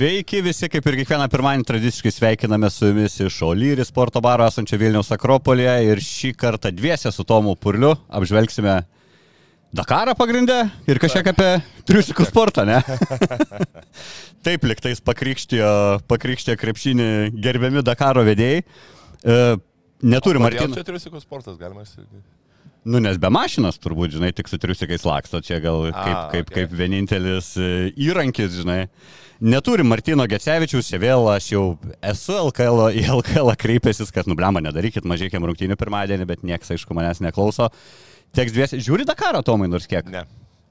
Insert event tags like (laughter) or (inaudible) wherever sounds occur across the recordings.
Sveiki visi, kaip ir kiekvieną pirmadienį tradiciškai sveikiname su jumis iš Olyri sporto baro esančio Vilniaus Akropolėje ir šį kartą dviesę su Tomu Purliu apžvelgsime Dakarą pagrindę ir kažkiek apie triusikų sportą, ne? (laughs) Taip, liktais pakrikštijo, pakrikštijo krepšinį gerbiami Dakaro vedėjai. E, neturi Martino. Čia triusikų sportas, galima sakyti. Nu, nes be mašinos turbūt, žinai, tik su triusikais laksto, čia gal kaip, kaip, okei. kaip vienintelis e, įrankis, žinai. Neturi Martino Gecevičius, čia vėl aš jau esu LKL, į LKL kreipęsis, kad nublema, nedarykit mažiekiam rungtynių pirmadienį, bet niekas, aišku, manęs neklauso. Teks dviesi, žiūri Dakarą, Tomai, nors kiek. Ne.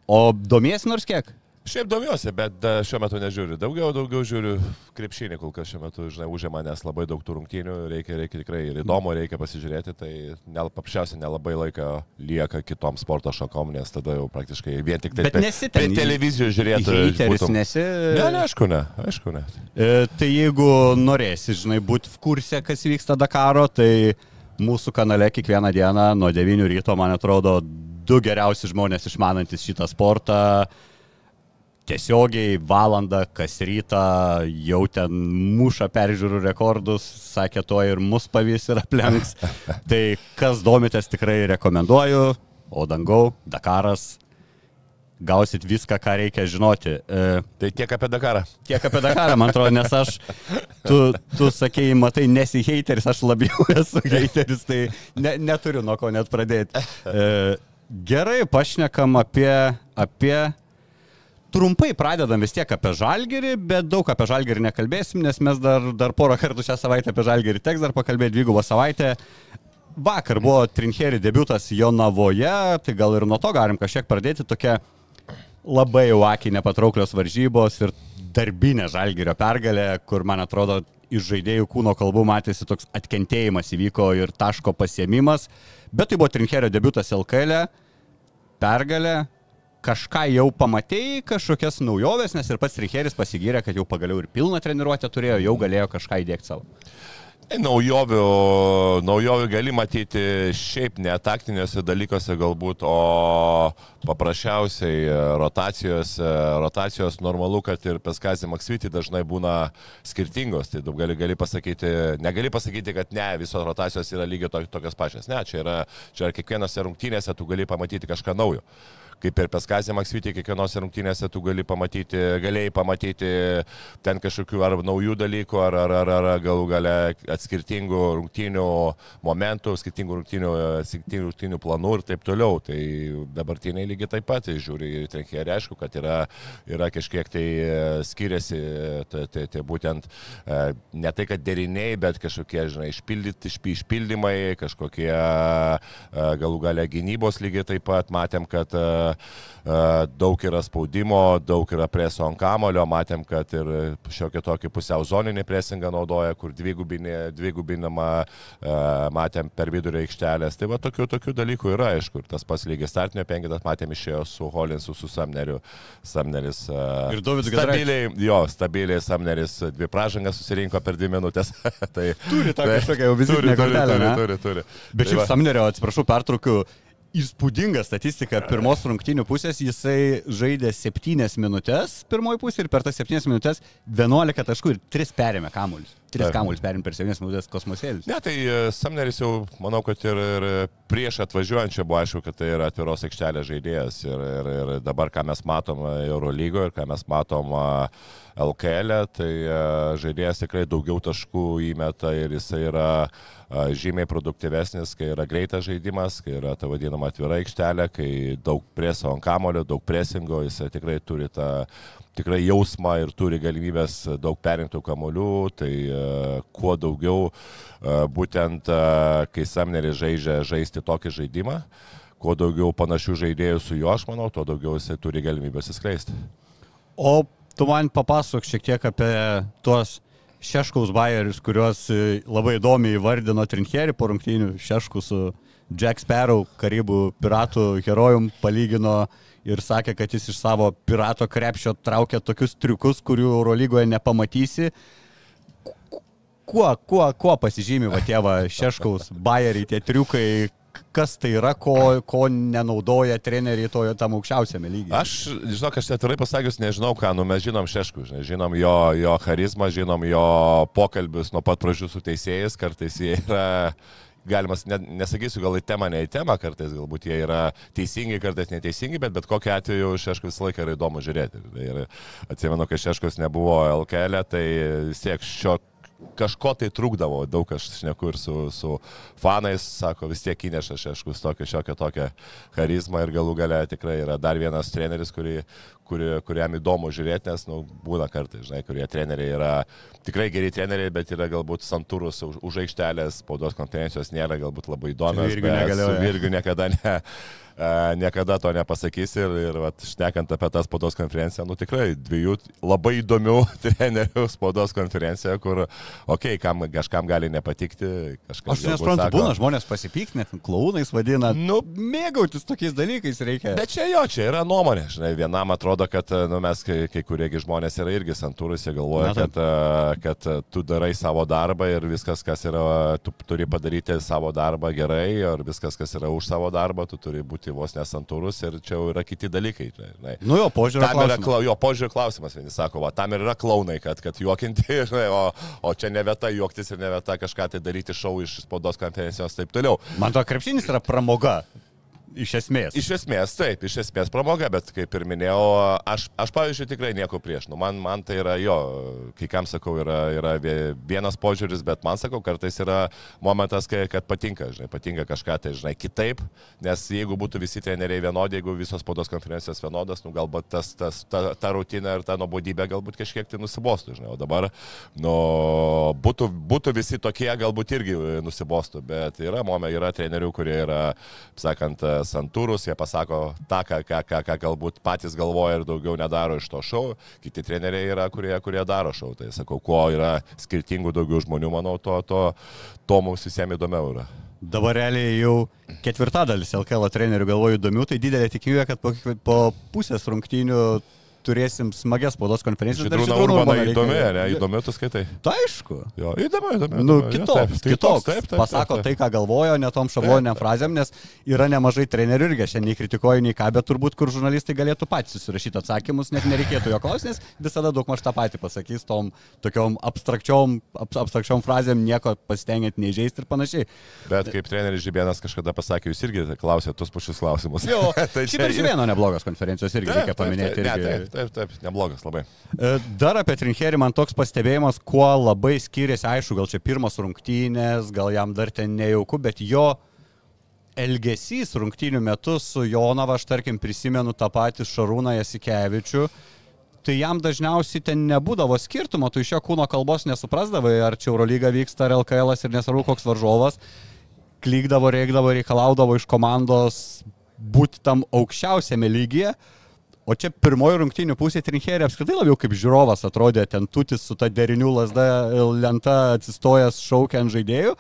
O domiesi nors kiek? Šiaip domiuosi, bet da, šiuo metu nežiūriu. Daugiau, daugiau žiūriu krepšinį, kol kas šiuo metu, žinai, užima, nes labai daug tų rungtynių, reikia, reikia tikrai ir įdomu, reikia pasižiūrėti, tai nel, paprasčiausiai nelabai laiko lieka kitom sporto šakom, nes tada jau praktiškai vien tik tai Bet pe- nesi pe ten televizijų žiūrėti. Heiteris nesi. Ne, ne, aišku, ne, aišku, ne. E, tai jeigu norėsi, žinai, būti v kurse, kas vyksta Dakaro, tai mūsų kanale kiekvieną dieną nuo 9 ryto, man atrodo, du geriausi žmonės išmanantis šitą sportą. Tiesiogiai valandą kas rytą jau ten muša peržiūrų rekordus, sakė to ir mus pavys ir aplenks. (laughs) tai kas domitės tikrai rekomenduoju, o dangau, Dakaras, gausit viską, ką reikia žinoti. E, Tai tiek apie Dakarą. Tiek apie Dakarą, man atrodo, nes aš, tu, tu sakėjai, matai, nesi hateris, aš labiau (laughs) esu hateris, tai ne, neturiu nuo ko net pradėti. E, gerai, pašnekam apie, apie, trumpai pradedam vis tiek apie žalgerį, bet daug apie žalgerį nekalbėsim, nes mes dar, dar porą kartų šią savaitę apie žalgerį teks dar pakalbėti dvigubą savaitę. Vakar buvo Trincheri debutas Jonavoje, tai gal ir nuo to galim kažkiek pradėti. Tokia labai jau akiai nepatrauklios varžybos ir darbinė žalgerio pergalė, kur man atrodo iš žaidėjų kūno kalbų matėsi toks atkentėjimas įvyko ir taško pasiemimas, bet tai buvo Trinkerio debutas LKL, pergalė, kažką jau pamatėjai, kažkokias naujoves, nes ir pats Trinkeris pasigyrė, kad jau pagaliau ir pilną treniruotę turėjo, jau galėjo kažką įdėkti savo. Tai Naujovių, naujovių gali matyti šiaip ne taktiniuose dalykuose galbūt, o paprasčiausiai rotacijos, rotacijos normalu, kad ir Peskazį Maksvitį dažnai būna skirtingos. Tai gali, gali pasakyti, negali pasakyti, kad ne, visos rotacijos yra lygiai to- tokios pačios. Ne, čia yra, čia yra kiekvienose rungtynėse tu gali pamatyti kažką naujo kaip ir Peskazė Maksvitį, kiekvienose rungtynėse tu gali pamatyti, galėjai pamatyti ten kažkokių ar naujų dalykų, ar, ar, ar, ar galų gale skirtingų rungtynių momentų, skirtingų rungtynių, skirtingų rungtynių planų ir taip toliau. Tai dabartiniai lygiai taip pat tai žiūri į trenkėrį, aišku, kad yra, yra kažkiek tai e, skiriasi, tai, tai, tai būtent e, ne tai, kad deriniai, bet kažkokie, žinai, išpildyti, išpi- išpildymai, kažkokie e, galų gale gynybos lygiai taip pat. Matėm, kad e, daug yra spaudimo, daug yra preso ant kamulio, matėm, kad ir šiokį tokį pusiau zoninį presingą naudoja, kur dvigubinama, e, matėm per vidurį aikštelės. Tai va tokių, tokių dalykų yra, aišku, ir tas pats lygis startinio penkitas, matėm išėjo su Holinsu, su Samneriu. Samneris. e, Ir Giedraičiu. Stabiliai, jo, stabiliai Samneris dvi pražangas susirinko per dvi minutės. (laughs) tai, Turi tą tai- kažkokią jau vizitinę turi, turi, turi, turi, turi. Bet Tai šiaip va. Samnerio, atsiprašau, pertraukiu. Įspūdinga statistika. Pirmos rungtynių pusės jisai žaidė 7 minutės pirmoji pusė ir per tas 7 minutės 11 taškų ir 3 perėmė kamuolius. 3 Taip. kamuolius perėmė per 7 minutės kosmosėlis. Ne, tai e, Samneris jau, manau, kad ir, ir prieš atvažiuojančią buvo aišku, kad tai yra atviros aikštelės žaidėjas. Ir, ir, ir dabar, ką mes matom Eurolygoje ir ką mes matom LKL, e, tai a, žaidėjas tikrai daugiau taškų įmeta ir jisai yra žymiai produktyvesnis, kai yra greitas žaidimas, kai yra ta vadinama atvira aikštelė, kai daug preso ant kamulio, daug presingo, jisai tikrai turi tą tikrai jausmą ir turi galimybės daug perinktų kamolių, tai uh, kuo daugiau uh, būtent uh, kai Samneris žaidžia žaisti tokį žaidimą, kuo daugiau panašių žaidėjų su juo, aš manau, tuo daugiau jisai turi galimybės įskleisti. O tu man papasakok šiek tiek apie tuos Šeškaus bairius, kuriuos e, labai įdomiai įvardino Trincherį po rungtynių Šeškų su Jack Sparrow, Karibų piratų herojum, palygino ir sakė, kad jis iš savo pirato krepšio traukia tokius triukus, kurių Eurolygoje nepamatysi. Kuo, kuo, kuo pasižymi va tie va Šeškaus bairiai, tie triukai, kas tai yra, ko, ko nenaudoja treneriai tojo tam aukščiausiame lygyje. Aš, žinok, aš atvirai pasakius, nežinau ką, nu mes žinom Šeškų, žinai, žinom jo, jo charizmą, žinom jo pokalbius nuo pat pradžių su teisėjais, kartais jie yra galima, ne, nesakysiu gal į temą, ne į temą, kartais galbūt jie yra teisingi, kartais neteisingi, bet bet kokiu atveju Šeškus visą laiką yra įdomu žiūrėti. Ir atsimenu, kai Šeškus nebuvo LKL, tai vis tiek šio kažko tai trukdavo, daug aš šneku ir su, su fanais, sako, vis tiek įneša šeškus tokią šiokią tokią charizmą ir galų gale tikrai yra dar vienas treneris, kurį, kuri, kuriam įdomu žiūrėti, nes nu, būna kartai, žinai, kurie treneriai yra tikrai geri treneriai, bet yra galbūt santūrus už, už aikštelės, spaudos konferencijos nėra galbūt labai įdomios. Virgiu negalėjo. Virgiu niekada ne niekada to nepasakys ir, ir vat, šnekant apie tą spaudos konferenciją, nu tikrai dviejų labai įdomių (laughs) trenerių spaudos konferencija, kur, okei, okay, kam, kažkam gali nepatikti, kažkam. Aš nesuprantu, būna žmonės pasipykti, net klaunais vadina. Nu, mėgautis tokiais dalykais reikia. Bet čia jo, čia yra nuomonė, žinai, vienam atrodo, kad nu, mes, kai, kai kuriegi žmonės yra irgi santūrus, jie galvoja, Na, kad, kad tu darai savo darbą ir viskas, kas yra, tu turi padaryti savo darbą gerai, ir viskas, kas yra už savo darbą, tu turi būti būti vos nesantūrus ir čia jau yra kiti dalykai. Žinai. Nu jo, požiūrio tam klausimas. Yra, jo požiūrio klausimas, vieni sako, va, tam ir yra klaunai, kad, kad juokinti, (laughs) žinai, o, o čia ne vieta juoktis ir ne vieta kažką tai daryti šau iš spaudos konferencijos ir taip toliau. Man to krepšinis yra pramoga. Iš esmės. Iš esmės, taip, iš esmės pramoga, bet kaip ir minėjau, aš, aš pavyzdžiui, tikrai nieko prieš. Nu, man, man tai yra jo, kai kam sakau, yra, yra vienas požiūris, bet man sakau, kartais yra momentas, kai, kad patinka, žinai, patinka kažką tai, žinai, kitaip, nes jeigu būtų visi treneriai vienodi, jeigu visos spaudos konferencijos vienodas, nu, galbūt tas, tas, ta, ta rutina ir ta nuobodybė galbūt kažkiek tai nusibostų, žinai, o dabar, nu, būtų, būtų visi tokie, galbūt irgi nusibostų, bet yra, momė, yra trenerių, kurie yra, sakant, santūrus, jie pasako tą, ką, ką, ką, ką galbūt patys galvoja ir daugiau nedaro iš to šou, kiti treneriai yra, kurie, kurie daro šou. Tai sakau, kuo yra skirtingų daugiau žmonių, manau, to, to, to mums visiems įdomiau yra. Dabar realiai jau ketvirtadalis LKL trenerių galvoju įdomių, tai didelė tikimybė, kad po, po pusės rungtynių turėsim smagias spaudos konferencijas. Žydrūna Urbana įdomi, ne? Įdomi tu skaitai. Tai aišku. Jo, įdomi, įdomi. Nu, kitoks, kitoks. Taip, taip, Pasako taip, taip. tai, ką galvojo, ne tom šabloniniam frazėm, nes yra nemažai trenerių irgi, aš nei kritikuoju, nei ką, bet turbūt, kur žurnalistai galėtų patys susirašyti atsakymus, net nereikėtų jo klausti, nes visada daug maž tą patį pasakys tom tokiom abstrakčiom, ab, abstrakčiom frazėm, nieko pasitengiant neįžeisti ir panašiai. Bet kaip treneris Žibėnas kažkada pasakė, jūs irgi klausėte tuos pačius klausimus. Jo, (laughs) tai šiaip ir Žibėno neblogas konferencijos irgi reikia paminėti. Taip, taip, taip, taip, neblogas labai. E, dar apie Trincherį man toks pastebėjimas, kuo labai skiriasi, aišku, gal čia pirmas rungtynės, gal jam dar ten nejauku, bet jo elgesys rungtynių metu su Jonava, aš tarkim prisimenu tą patį Šarūną Jasikevičių, tai jam dažniausiai ten nebūdavo skirtumo, tu iš jo kūno kalbos nesuprasdavai, ar čia Eurolyga vyksta, ar LKL ir nesvarbu koks varžovas, klykdavo, reikdavo, reikalaudavo iš komandos būti tam aukščiausiame lygyje. O čia pirmoji rungtynių pusė Trincherė apskritai labiau kaip žiūrovas atrodė, ten tutis su ta derinių lasda lenta atsistojęs šaukia ant žaidėjų.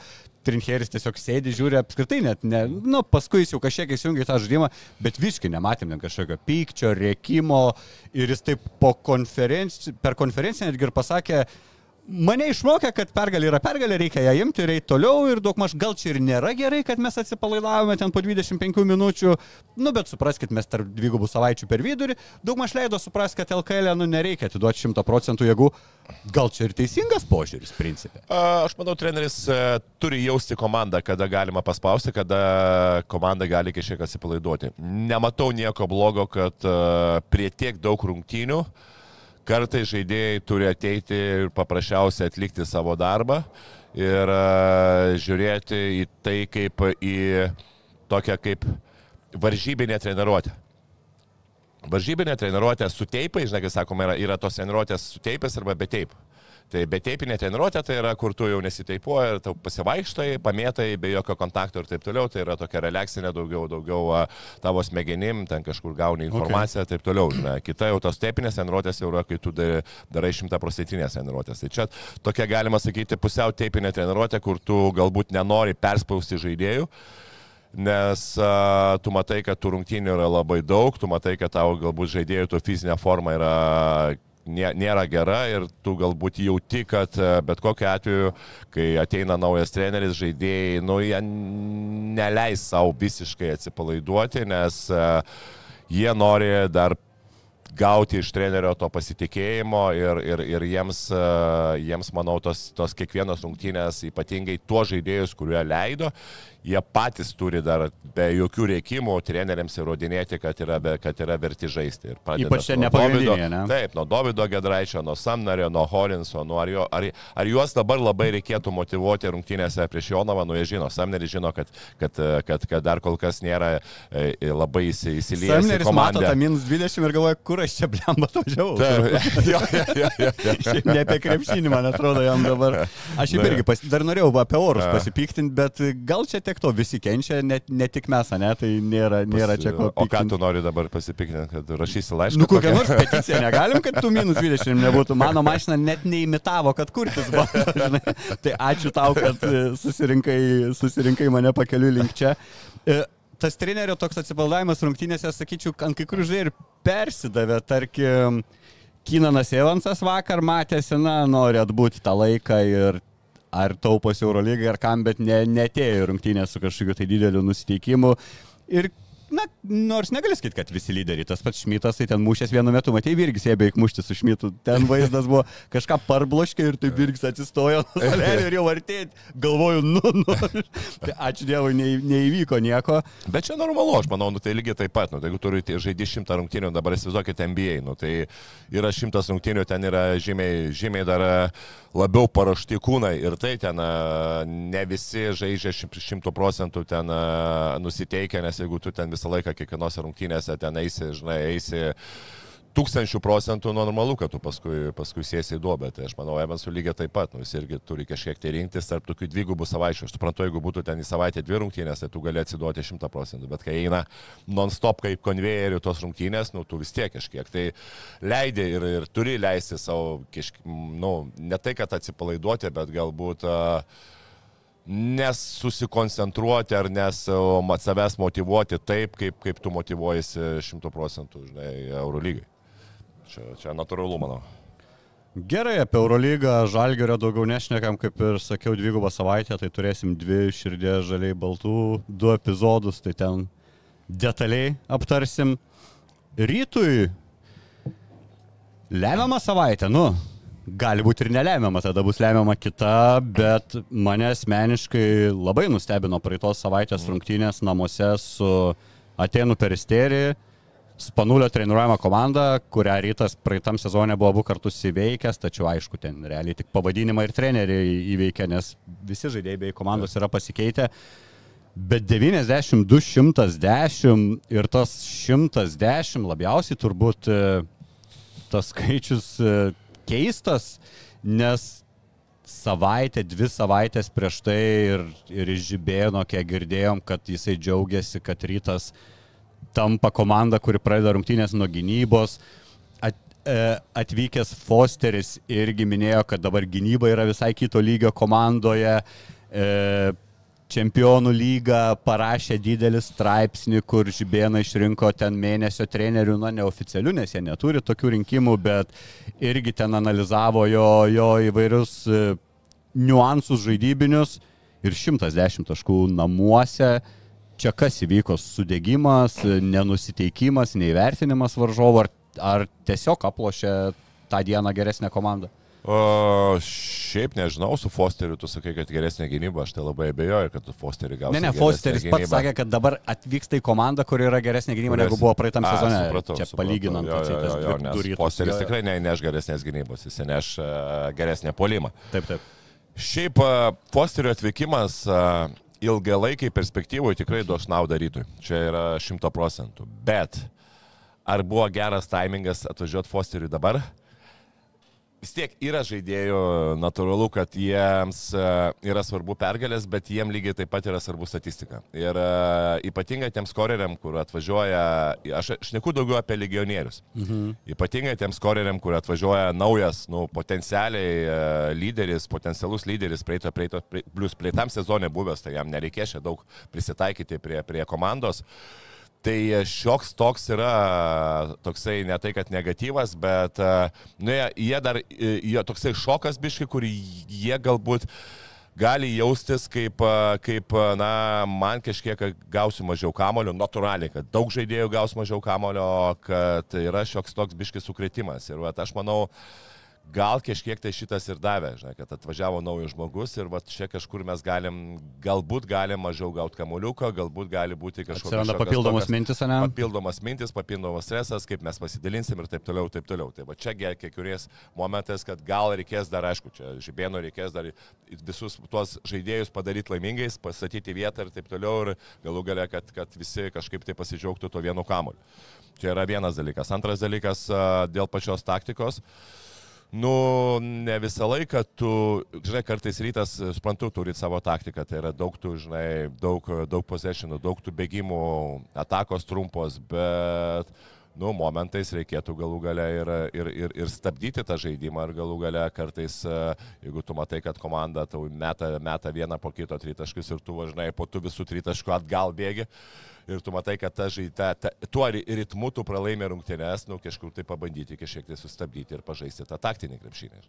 Trincheris tiesiog sėdi, žiūri apskritai net, ne, nu, paskui jis jau kažkiek įsijungia tą žaidimą, bet visiškai nematėm kažkokio pykčio, rėkimo ir jis taip po konferenci per konferenciją netgi ir pasakė, uh, mane išmokė, kad pergalė yra pergalė, reikia ją imti ir eiti toliau ir daug maž gal čia ir nėra gerai, kad mes atsipalaidavome ten po 25 minučių, nu bet supraskite, mes tarp dvigubų savaičių per vidurį, daug maž leido suprasti, kad LKL nu nereikia atiduoti 100 procentų jėgų, gal čia ir teisingas požiūris principė. Aš manau, treneris e, turi jausti komandą, kada galima paspausti, kada komanda gali kažkiek atsipalaiduoti. Nematau nieko blogo, kad e, prie tiek daug rungtynių uh, kartai žaidėjai turi ateiti ir paprasčiausiai atlikti savo darbą ir e, žiūrėti į tai kaip į tokią kaip varžybinę treniruotę. Varžybinė treniruotė su teipai, žinai, kaip sakoma, yra, yra tos treniruotės su teipais arba be teipų. Tai be teipinė treniruotė tai yra, kur tu jau nesiteipuoji ir tau pasivaikštai, pamėtai, be jokio kontakto ir taip toliau. Tai yra tokia relaksinė daugiau, daugiau a, tavo smegenim, ten kažkur gauni informaciją ir okay. taip toliau. Žinai. Kita jau tos teipinės treniruotės jau yra, kai tu darai, šimtaprocentinės treniruotės. Tai čia tokia galima sakyti pusiau teipinė treniruotė, kur tu galbūt nenori perspausti žaidėjų nes uh, tu matai, kad tų rungtynių yra labai daug, tu matai, kad tavo galbūt žaidėjų to fizinė forma yra nėra gera ir tu galbūt jauti, kad e, bet kokiu atveju, kai ateina naujas treneris, žaidėjai, nu, jie neleis savo visiškai atsipalaiduoti, nes e, jie nori dar gauti iš trenerio to pasitikėjimo ir, ir, ir jiems, e, jiems, manau, tos, tos kiekvienos rungtynės, ypatingai tuos žaidėjus, kurie leido, jie patys turi dar be jokių reikimų treneriams įrodinėti, kad yra, be, kad yra verti žaisti. Ypač čia nuo ne? Taip, nuo Davido Gedraičio, nuo Samnario, nuo Horinso, nuo ar, jo, ar, ar juos dabar labai reikėtų motivuoti rungtynėse prieš Jonavą, nu jie žino, Samneris žino, kad, kad, kad, kad dar kol kas nėra e, labai įsi- įsiliejęs Samneris mato tą minus 20 ir galvoja, kur aš čia blemba atvažiavau. (laughs) Ne apie krepšinį, man atrodo, jam dabar. (laughs) Aš irgi pas, dar norėjau apie orus pasipiktinti, bet gal čia tiek to visi kenčia, ne, ne tik mes, ne, tai nėra, nėra čia ko. O ką tu nori dabar pasipiktinti, kad rašysi laišką? Nu, kokią nors peticiją negalim, kad tų minus 20 nebūtų. Mano mašina net neimitavo, kad kurtis bando. (laughs) žinai. Tai ačiū tau, kad e, susirinkai, susirinkai mane pakeliu link čia. E, Tas trenerio toks atsipaldavimas rungtynėse, sakyčiau, ant kai kurių žaidėjų ir persidavė, tarkim, Kinanas Evansas vakar matėsi, na, nori atbūti tą laiką ir ar tauposi Eurolygą ar kam, bet ne, netėjo į rungtynę su kažkokiu tai dideliu nusiteikimu. Ir, na, nors negali sakyti, kad visi lyderiai, tas pats Šmitas, tai ten mušęs vienu metu, matai, Virgis jie beveik mušti su Šmitu, ten vaizdas buvo kažką parbloškė ir tai Virgis atsistojo nuo salelio ir jau artėjai, galvoju, nu, nu. Tai ačiū Dievui, ne, neįvyko nieko. Bet čia normalu, aš manau, nu, tai lygiai taip pat, nu, tai jeigu turi žaidži šimtą rungtynių, dabar įsivaizduokite NBA, nu, tai yra šimtas rungtynių, ten yra žymiai, žymiai dar e, labiau paruošti kūnai ir tai ten e, ne visi žaidžia šim- šimtų procentų ten e, nusiteikę, nes jeigu tu ten visą laiką kiekvienose rungtynėse ten eisi, žinai, eisi tūkstančių procentų nu, normalu, kad tu paskui, paskui sėsi į duobę. Tai aš manau, Evansų lygiai taip pat, nu, jis irgi turi kažkiek tai rinktis tarp tokių dvigubų savaičių. Aš suprantu, jeigu būtų ten į savaitę dvi rungtynės, tai tu gali atsiduoti šimtą procentų, bet kai eina non-stop kaip konvejerių tos rungtynės, nu, tu vis tiek kažkiek tai leidai ir, ir turi leisti savo, kažkiek, nu, ne tai, kad atsipalaiduoti, bet galbūt uh, nesusikoncentruoti ar nes savęs motivuoti taip, kaip, kaip tu motivuojasi šimtų procentų, žinai, Eurolygai. Čia, čia natūralu, manau. Gerai, apie Eurolygą, Žalgerio daugiau nešnekam, kaip ir sakiau, dvigubą savaitę, tai turėsim dvi širdės žaliai baltų, du epizodus, tai ten detaliai aptarsim. Rytui lemiamą savaitę, nu, gali būti ir nelemiama, tada bus lemiama kita, bet mane asmeniškai labai nustebino praeitos savaitės rungtynės namuose su Atenų peristerija. Spanulio treniruojama komanda, kurią rytas praeitam sezonė buvo abu kartus įveikęs, tačiau aišku, ten realiai tik pavadinimą ir trenerių įveikė, nes visi žaidėjai bei komandos yra pasikeitę. Bet 90-210 ir tas 110 labiausiai turbūt e, tas skaičius e, keistas, nes savaitę, dvi savaitės prieš tai ir, ir iš Žibėno, kiek girdėjom, kad jisai džiaugiasi, kad rytas tampa komanda, kuri pradeda rungtynės nuo gynybos. At, e, atvykęs Fosteris irgi minėjo, kad dabar gynyba yra visai kito lygio komandoje. E, Čempionų lyga parašė didelį straipsnį, kur Žibėna išrinko ten mėnesio trenerių, na neoficialių, nes jie neturi tokių rinkimų, bet irgi ten analizavo jo, jo įvairius e, niuansus žaidybinius ir 110 taškų namuose. Čia kas įvyko? Sudėgymas, nenusiteikimas, neįvertinimas varžovo, ar, ar tiesiog aplošė tą dieną geresnę komandą? O, šiaip nežinau, su Fosteriu tu sakai, kad geresnė gynyba, aš tai labai abejoju, kad tu Fosterį gausi. Ne, ne, Fosteris pats gynybą. sakė, kad dabar atvyksta į komandą, kur yra geresnė gynyba Kurias- negu buvo praeitam A, sezone. supratau, Čia supratau. palyginant, jo, atseit, tas. Fosteris tikrai neš geresnės gynybos, jis neš uh, geresnę polimą. Taip, taip. Šiaip a, Fosterio atvykimas a, ilgalaikiai perspektyvoje tikrai duos naudą rytui. Čia yra šimto procentų. Bet ar buvo geras taimingas atvažiuoti Fosteriui dabar? Vis tiek yra žaidėjų, natūralu, kad jiems e, yra svarbu pergalės, bet jiems lygiai taip pat yra svarbu statistika. Ir e, ypatingai tiems koreriam, kur atvažiuoja, aš šneku daugiau apie legionierius. Mhm. Ypatingai tiems koreriam, kur atvažiuoja naujas, nu, potencialiai e, lyderis, potencialus lyderis, praeito, praeito, prie- plus praeitam sezonė buvęs, tai jam nereikės čia daug prisitaikyti prie, prie komandos. Tai šioks toks yra toksai ne tai, kad negatyvas, bet e, nu, jie, jie dar, jie toksai šokas biški, kur jie galbūt gali jaustis kaip, e, kaip, e, na, man kažkiek gausiu mažiau kamulio, natūraliai, kad daug žaidėjų gaus mažiau kamulio, kad yra šioks toks biški sukretimas. Ir vat, aš manau, gal kažkiek tai šitas ir davė, žinai, kad atvažiavo naujas žmogus ir va čia kažkur mes galim, galbūt galim mažiau gauti kamuliuką, galbūt gali būti kažkokios... Atsiranda šiokios papildomos tokios- mintis, ne? Papildomas mintis, papildomas stresas, kaip mes pasidalinsim ir taip toliau, taip toliau. Tai va čia kiekvienais momentais, kad gal reikės dar, aišku, čia žibėno reikės dar visus tuos žaidėjus padaryti laimingais, pastatyti vietą ir taip toliau ir galų gale, kad, kad visi kažkaip tai pasidžiaugtų to vienu kamuoliu. Čia yra vienas dalykas. Antras dalykas dėl pačios taktikos. Nu, ne visą laiką tu, žinai, kartais rytas, e, suprantu, turi savo taktiką, tai yra daug tų, žinai, daug, daug possessionų, daug tų bėgimų, atakos trumpos, bet, nu, momentais reikėtų galų gale ir, ir, ir, ir stabdyti tą žaidimą, ir galų gale kartais, e, jeigu tu matai, kad komanda tau meta, meta vieną po kito tritaškius ir tu važinai po tų visų tritaškių atgal bėgi. Ir tu matai, kad ta žaidė, ta, tuo ri- ritmu tu pralaimi rungtynės, nu kažkur tai pabandyti kažkiek tai sustabdyti ir pažaisti tą taktinį krepšinį.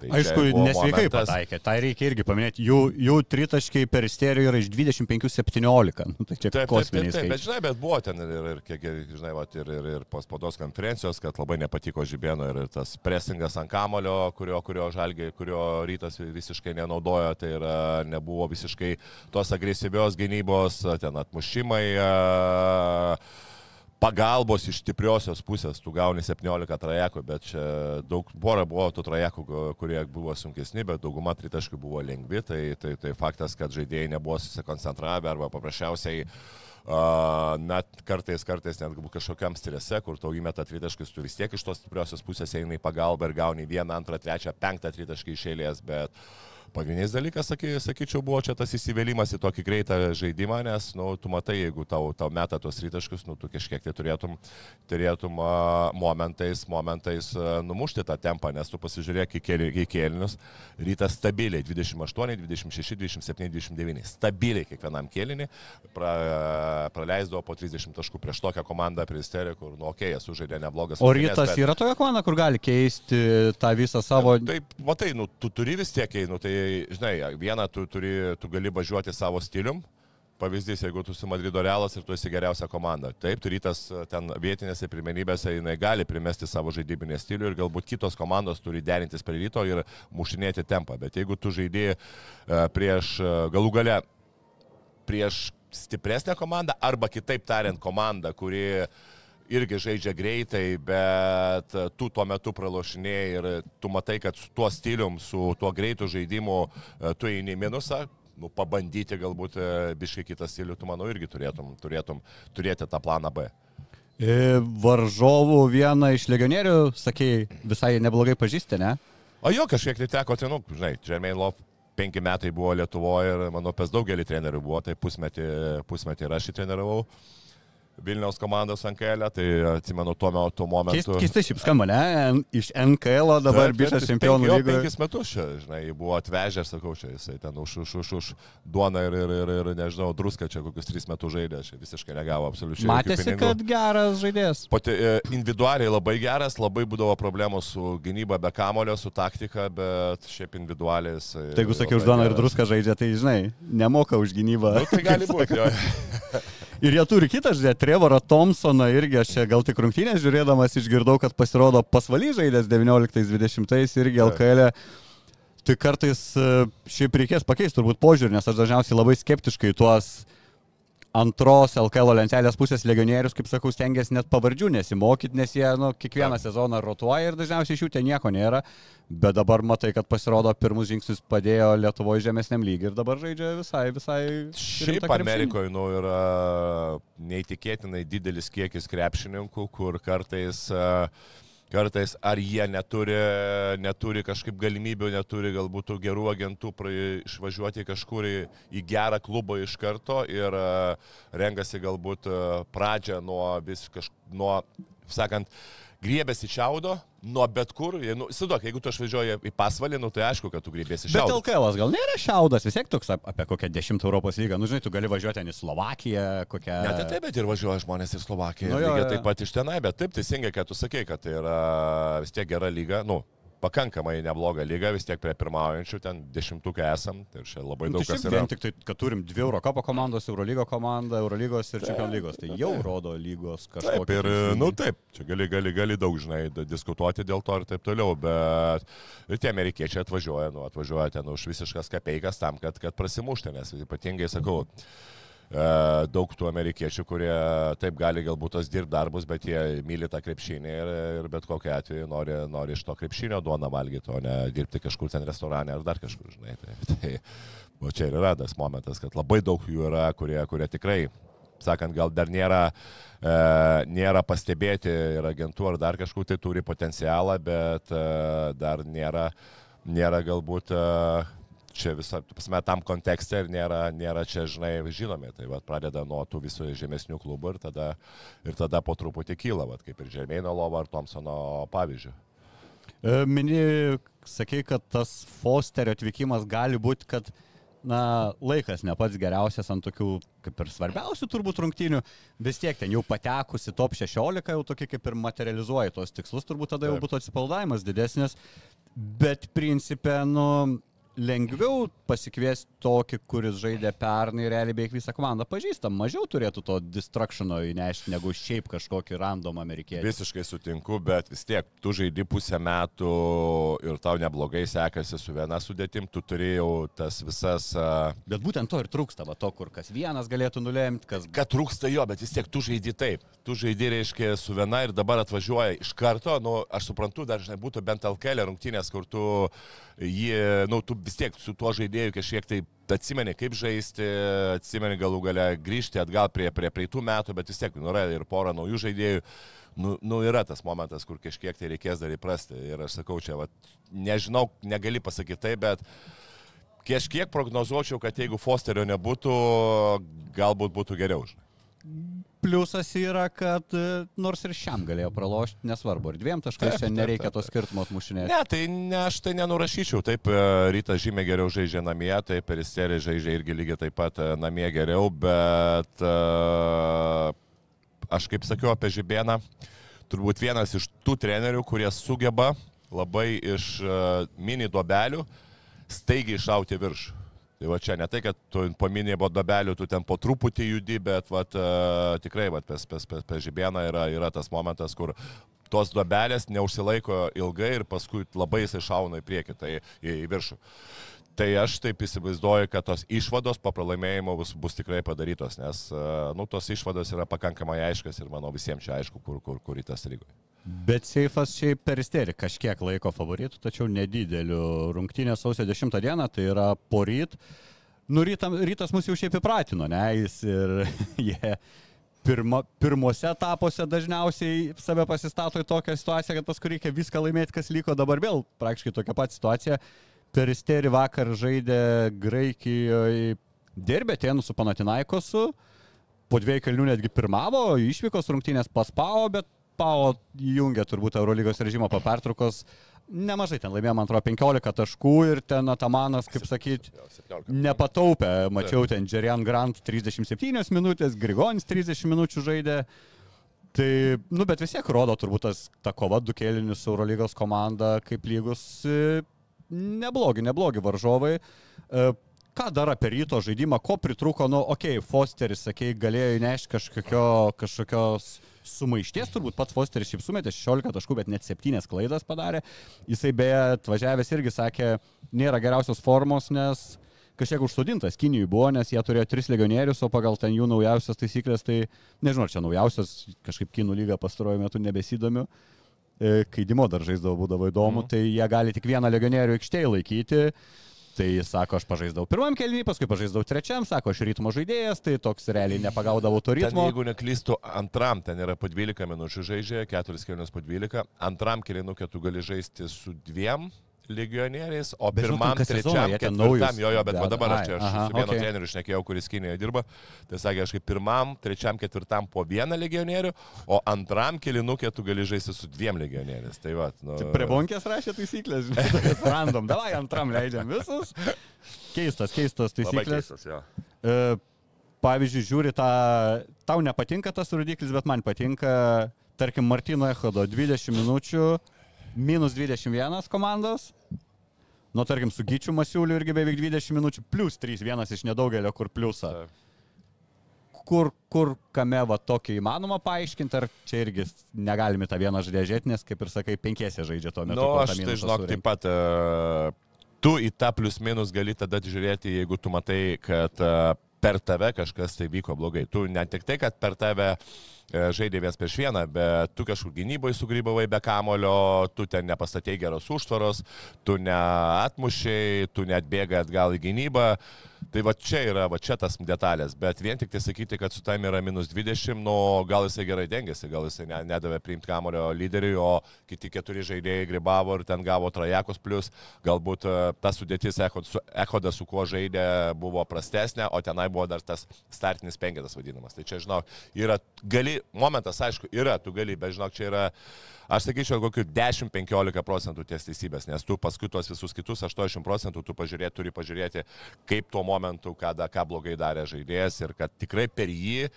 Tai Aišku, nesveikai momentas- pataikė. Tai reikia irgi paminėti. Jų, jų tritaškiai per isterijų yra iš 25-17. Nu, tai čia Taip, taip, taip, kosminiai taip, bet žinai, bet buvo ten ir, ir, ir žinai, vat, ir, ir, ir po spaudos konferencijos, kad labai nepatiko Žibėno ir tas presingas ant kamulio, kurio, kurio žalgiai, kurio rytas visiškai nenaudojo, tai yra, nebuvo visiškai tos agresyvios gynybos, ten atmušimai. Pagalbos iš stipriosios pusės, tu gauni 17 trajekų, bet čia daug, pora buvo tų trajekų, kurie buvo sunkesni, bet dauguma tritaškių buvo lengvi, tai, tai, tai faktas, kad žaidėjai nebuvo susikoncentravę arba paprasčiausiai Uh, net kartais, kartais net galbūt kažkokiam strese, kur tau įmeta tritaškis, tu vis tiek iš tos stipriosios pusės eini į pagalbą ir gauni vieną, antrą, trečią, penktą tritaškį iš eilės, bet pagrindinis dalykas, saky, sakyčiau, buvo čia tas įsivėlimas į tokį greitą žaidimą, nes, nu, tu matai, jeigu tau, tau meta tos tritaškius, nu, tu kažkiek tai turėtum, turėtum momentais, momentais numušti tą tempą, nes tu pasižiūrėk į, kėlį, į kėlinius, rytas stabiliai 28, 26, 27, 29, stabiliai kiekvienam kėlinį, pra, praleisdavo po 30 taškų prieš tokią komandą prie Isterį, kur, nu, okei, okay, sužaidė neblogas. O rytas bet- yra tokia komanda, kur gali keisti tą visą savo... Taip, matai, nu, tu turi vis tiek, nu, tai, žinai, vieną tu, turi, tu gali važiuoti savo stilium. Pavyzdys, jeigu tu esi Madrido realas ir tu esi geriausia komanda. Taip, tu rytas ten vietinėse pirmenybėse, jinai gali primesti savo žaidybinį stilių ir galbūt kitos komandos turi derintis prie ryto ir mušinėti tempą. Bet jeigu tu žaidži e, prieš e, galų gale prieš stipresnę komandą arba kitaip tariant komandą, kuri irgi žaidžia greitai, bet tu tuo metu pralošinėjai ir tu matai, kad su tuo stilium, su tuo greitu žaidimu e, tu eini minusą. Nu, pabandyti galbūt e, biškai kitą stilių, tu manau irgi turėtum, turėtum turėti tą planą B. E, Varžovų vieną iš legionierių, sakėjai, visai neblogai pažįsti, ne? O jo, kažkiek tai teko, tai, nu, žinai, Jermaine Love penki metai buvo Lietuvoje ir, manau, pas daugelį trenerių buvo, tai pusmetį, pusmetį ir aš jį treniravau. Vilniaus komandos NKL, tai atsimenu tuo metu momentu. Keist, keistai šiaip skamba, ne? Iš NKL dabar bišas čempionų lygoje. Penkis metus čia, žinai, buvo atvežęs, sakau, čia jisai ten už, už, už, už duoną ir, ir, ir, ir nežinau, druską čia kokius tris metus žaidė, čia visiškai negavo absoliučiai. Matėsi, kad geras žaidėjas. Pati, e, individualiai labai geras, labai būdavo problemų su gynyba be kamulio, su taktika, bet šiaip individualiai. Tai jeigu sakai, labai už Doną ir druską žaidžia, tai žinai, nemoka už gynybą. Nu, tai gali (laughs) būti. Ir jie turi kitą žaidėją, Trevorą Thompsoną, irgi aš čia gal tik rungtynės žiūrėdamas išgirdau, kad pasirodo pasvaly žaidęs 19-20 irgi LKL. E. Tai kartais šiaip reikės pakeisti turbūt požiūrį, nes aš dažniausiai labai skeptiškai tuos antros LKL lentelės pusės legionierius, kaip sakau, stengiasi net pavardžių nesimokyti, nes jie nu, kiekvieną sezoną rotuoja ir dažniausiai iš jų ten nieko nėra. Bet dabar matai, kad pasirodo pirmus žingsnius padėjo Lietuvoje žemesniam lygiui ir dabar žaidžia visai, visai. Šiaip Amerikoje nu, yra neįtikėtinai didelis kiekis krepšininkų, kur kartais uh, kartais ar jie neturi, neturi kažkaip galimybių, neturi galbūt gerų agentų išvažiuoti kažkur į, į gerą klubą iš karto ir uh, renkasi galbūt uh, pradžią nuo vis kažkokio, nuo, sakant, griebėsi čiaudo nuo bet kur. Nu, Siduok, jeigu tu išvažiuoji į pasvalį, nu, tai aišku, kad tu griebėsi šiaudo. Bet LKL gal nėra šiaudas, vis tiek toks apie kokią dešimtą Europos lygą. Nu, žinai, tu gali važiuoti ten į Slovakiją, kokią... Ne, tai taip, bet ir važiuoja žmonės į Slovakiją. Nu, jo, jo. Taip pat iš tenai, bet taip teisingai, kad tu sakei, kad tai yra vis tiek gera lyga. Nu, pakankamai neblogą lygą, vis tiek prie pirmaujančių, ten dešimtukai esam, tai čia labai nu, daug tai kas yra. Vien tik tai, kad turim dvi Eurocopo komandos, Eurolygo komanda, Eurolygos ir Čempionų lygos, tai jau rodo lygos kažkokią. Taip, ir, na nu, taip, čia gali, gali, gali daug, žinai, diskutuoti dėl to ir taip toliau, bet ir tie amerikiečiai atvažiuoja, nu, atvažiuoja ten už visiškas kapeikas tam, kad, kad prasimušti, nes ypatingai sakau, E, daug tų amerikiečių, kurie taip gali galbūt tos dirbti darbus, bet jie myli tą krepšinį ir, ir bet kokiu atveju nori, nori iš to krepšinio duoną valgyti, o ne dirbti kažkur ten restorane ar dar kažkur, žinai. Tai, (laughs) tai, o čia ir yra tas momentas, kad labai daug jų yra, kurie, kurie tikrai sakant, gal dar nėra, e, nėra pastebėti ir agentų ar dar kažkur tai turi potencialą, bet e, dar nėra, nėra galbūt e, čia visą, pasme, tam kontekste ir nėra, nėra čia, žinai, žinomi. Tai va, pradeda nuo tų visų žemesnių klubų ir tada, ir tada po truputį kyla, va, kaip ir Žemėno Lovo ar Thompsono pavyzdžių. E, mini, sakai, kad tas Fosterio atvykimas gali būti, kad na, laikas ne pats geriausias ant tokių, kaip ir svarbiausių turbūt rungtynių, vis tiek ten jau patekusi top 16, jau tokį kaip ir materializuoja tos tikslus, turbūt tada jau būtų atsipaldavimas didesnis, bet principė, nu, lengviau pasikviesti tokį, kuris žaidė pernai, realiai beveik visą komandą pažįstam, mažiau turėtų to destructiono įnešti negu šiaip kažkokį random amerikiečių. Visiškai sutinku, bet vis tiek tu žaidi pusę metų ir tau neblogai sekasi su viena sudėtim, tu turėjau tas visas... Uh... Bet būtent to ir trūksta, va to, kur kas vienas galėtų nulemti, kas... Kad trūksta jo, bet vis tiek tu žaidi taip. Tu žaidi, reiškia, su viena ir dabar atvažiuoja iš karto, nu, aš suprantu, dar žinai, būtų bent LKL rungtynės, kur tu jį, nu, tu vis tiek su tuo žaidėju kažkiek tai atsimeni, kaip žaisti, atsimeni galų gale grįžti atgal prie, prie praeitų metų, bet vis tiek nu, yra ir pora naujų žaidėjų. Nu, nu, yra tas momentas, kur kažkiek tai reikės dar įprasti. Ir aš sakau, čia, va, nežinau, negali pasakyti tai, bet kažkiek prognozuočiau, kad jeigu Fosterio nebūtų, galbūt būtų geriau. Žinai. Pliusas yra, kad e, nors ir šiam galėjo pralošti, nesvarbu, ir dviem taškais čia nereikia to skirtumo atmušinėti. Ne, tai ne, aš tai nenurašyčiau. Taip, e, rytas žymiai geriau žaidžia namie, taip, peristerė žaidžia irgi lygiai taip pat e, namie geriau, bet aš kaip sakiau apie Žibėną, turbūt vienas iš tų trenerių, kurie sugeba labai iš mini duobelių staigiai iššauti viršų. Tai va čia ne tai, kad tu paminėjai bodabelių, tu ten po truputį judi, bet vat, uh, tikrai vat, pes, pes, pes, pes žibieną yra, yra tas momentas, kur tos duobelės neužsilaiko ilgai ir paskui labai jisai šauna į priekį, tai į, į viršų. Tai aš taip įsivaizduoju, kad tos išvados po pralaimėjimo bus, bus tikrai padarytos, nes nu, tos išvados yra pakankamai aiškas ir manau visiems čia aišku, kur, kur, kur į tas lygoje. Bet Seifas šiaip per isterį kažkiek laiko favoritų, tačiau nedidelių. Rungtynės sausio 10 dieną, tai yra poryt. Nu, rytam, rytas mus jau šiaip įpratino, ne? Jis ir (laughs) jie yeah, pirma, pirmose etapuose dažniausiai save pasistato į tokią situaciją, kad paskui reikia viską laimėti, kas liko. Dabar vėl praktiškai tokia pat situacija. Per isterį vakar žaidė Graikijoje dirbė Tėnų su Panatinaikosu. Po dviejų kalnių netgi pirmavo, išvykos rungtynės paspavo, bet Pau įjungė turbūt Eurolygos režimo po pertraukos. Nemažai ten laimėjo, man atrodo, 15 taškų ir ten Atamanas, kaip sakyt, nepataupė. Mačiau ten Jerian Grant 37 minutės, Grigonis 30 minučių žaidė. Tai, nu, bet vis tiek rodo turbūt tas, ta kova du kėlinius Eurolygos komanda kaip lygus. E, neblogi, neblogi varžovai. E, ką dar apie ryto žaidimą, ko pritruko, nu, okei, okay, Fosteris, sakei, galėjo įnešti kažkokio, kažkokios sumaišties, turbūt pats Fosteris šiaip sumetė 16 taškų, bet net 7 klaidas padarė. Jisai beje atvažiavęs irgi sakė, nėra geriausios formos, nes kažkiek užsodintas Kinijui buvo, nes jie turėjo tris legionierius, o pagal ten jų naujausias taisyklės, tai nežinau, čia naujausias, kažkaip Kinų lyga pastaruoju metu nebesidomiu. E, kai Dimo dar žaisdavo, būdavo įdomu, mm. tai jie gali tik vieną legionierių aikštėje laikyti. Tai jis sako, aš pažaisdavau pirmam kelniui, paskui pažaisdavau trečiam, sako, aš ritmo žaidėjas, tai toks realiai nepagaudavau to ritmo. Ten, jeigu neklystu, antram ten yra po 12 minučių žaidžia, 4 kelnius po 12, antram keliinukė tu gali žaisti su dviem legionieriais, o pirmam, trečiam, ketvirtam, jo, jo, bet deda. dabar aš čia aš su vienu okei. treneriu išnekėjau, kuris Kinijoje dirba, tai sakė, aš kaip pirmam, trečiam, ketvirtam po vieną legionierių, o antram kilinukė tu gali žaisti su dviem legionieriais. Tai va, nu, Prie bonkės rašė taisyklės, žinai, (laughs) random, davai antram leidžiam visus. Keistas, keistas labai taisyklės. keistas, jo. E, pavyzdžiui, žiūri tą, tau nepatinka tas rodiklis, bet man patinka, tarkim, Martino Echodo 20 minučių, minus 21 komandos. Nu, tarkim, su Gyčiu Masiuliu irgi beveik 20 minučių, plus 3, vienas iš nedaugelio, kur pliusą. Taip. Kur, kur, kame va tokį įmanoma paaiškinti, ar čia irgi negalime tą vieną žaidėją žiūrėti, nes, kaip ir sakai, penkiese žaidžia tuo metu. Na, nu, aš tai žinok, surenki. taip pat e, tu į tą plius minus gali tada žiūrėti, jeigu tu matai, kad e, per tave kažkas tai vyko blogai. Tu ne tik tai, kad per tave e, žaidė vienas prieš vieną, bet tu kažkur gynyboje sugrybavai be kamulio, tu ten nepastatėjai geros užtvaros, tu neatmušiai, tu net bėgai atgal į gynybą. Tai va čia yra, va čia tas detalės, bet vien tik tai sakyti, kad su tam yra minus 20, nu gal jisai gerai dengiasi, gal jisai ne, nedavė priimti kamulio lyderiui, o kiti keturi žaidėjai gribavo ir ten gavo trajakos plus, galbūt e, ta sudėtis Echoda su kuo žaidė buvo prastesnė, o tenai buvo dar tas startinis penketas vadinamas. Tai čia, žinau, yra, gali, momentas aišku, yra, tu gali, bet žinok, čia yra, aš sakyčiau, kokiu 10-15 procentų ties teisybės, nes tu paskui tuos visus kitus 80 procentų tu pažiūrėti, turi pažiūrėti, kaip tuo momentu, ką, da- ką blogai darė žaidėjas ir kad tikrai per jį e,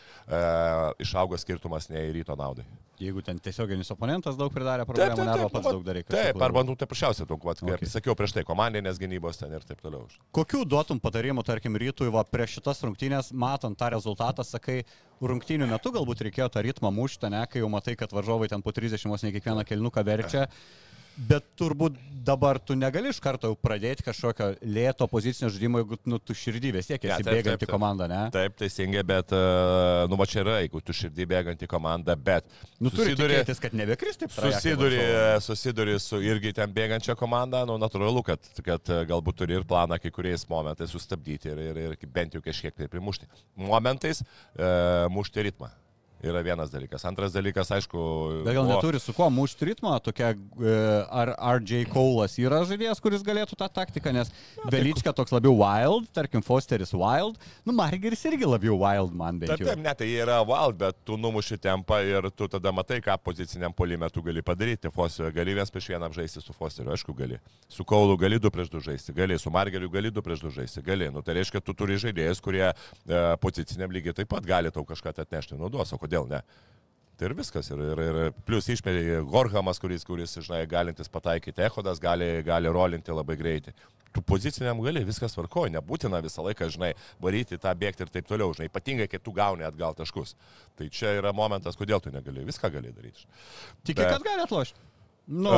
išaugo skirtumas ne į ryto naudai. Jeigu ten tiesioginis oponentas daug pridarė problemų, ne arba pats nu, daug kažkokių Taip, arba nu, tai paprasčiausiai daug, vat, kaip Okay. sakiau prieš tai, komandinės gynybos ten ir taip toliau. Kokių duotum patarimų, tarkim, rytui, va, prieš šitas rungtynės, matant tą rezultatą, sakai, rungtynių metu galbūt reikėjo tą ritmą mušti, ne, kai jau matai, kad varžovai ten po 30 vos ne kiekvieną kelniuką verčia. Bet turbūt dabar tu negali iš karto pradėti kažkokio lėto pozicinio žaidimo, jeigu nu, tu širdį vis tiek esi taip, bėganti komanda, ne? Taip, teisingai, bet, e, nu, va čia yra, jeigu tu širdį bėganti komanda, bet Nu, turi tikėtis, kad nebekris taip. Susiduri, susiduri su irgi ten bėgančia komanda, nu natūralu, kad, kad e, galbūt turi ir planą kai kuriais momentais sustabdyti ir, ir, ir bent jau kažkiek tai primušti. Momentais e, mušti ritmą. Yra vienas dalykas. Antras dalykas, aišku. Bet gal buvo- neturi su kuo mušti ritmą, tokia, e, ar RJ Kaulas yra žaidėjas, kuris galėtų tą taktiką, nes Velyčka toks labiau wild, tarkim Fosteris wild, nu Margeris irgi labiau wild man bent Taip, jau. taip, ne, tai yra wild, bet tu numuši tempą ir tu tada matai, ką poziciniam polime tu gali padaryti. Fosterio gali vienas prieš vieną žaisti su Fosteriu, aišku, gali. Su Kaulu gali du prieš du žaisti, gali, su Margeriu gali du prieš du žaisti, gali. Nu, tai reiškia, tu turi žaidėjus, kurie e, poziciniam lygiai taip pat gali tau kažką tai atnešti naudos, o kodėl ne? Tai ir viskas. Ir, ir, ir plus išmeri Gorhamas, kuris, kuris, žinai, galintis pataikyti, Ehodas gali, gali rolinti labai greitai. Tu poziciniam gali, viskas varkoja, nebūtina visą laiką, žinai, varyti tą bėgti ir taip toliau, žinai, ypatingai, kai tu gauni atgal taškus. Tai čia yra momentas, kodėl tu negali, viską gali daryti. Tiki, Bet- kad gali atlošti. Nu,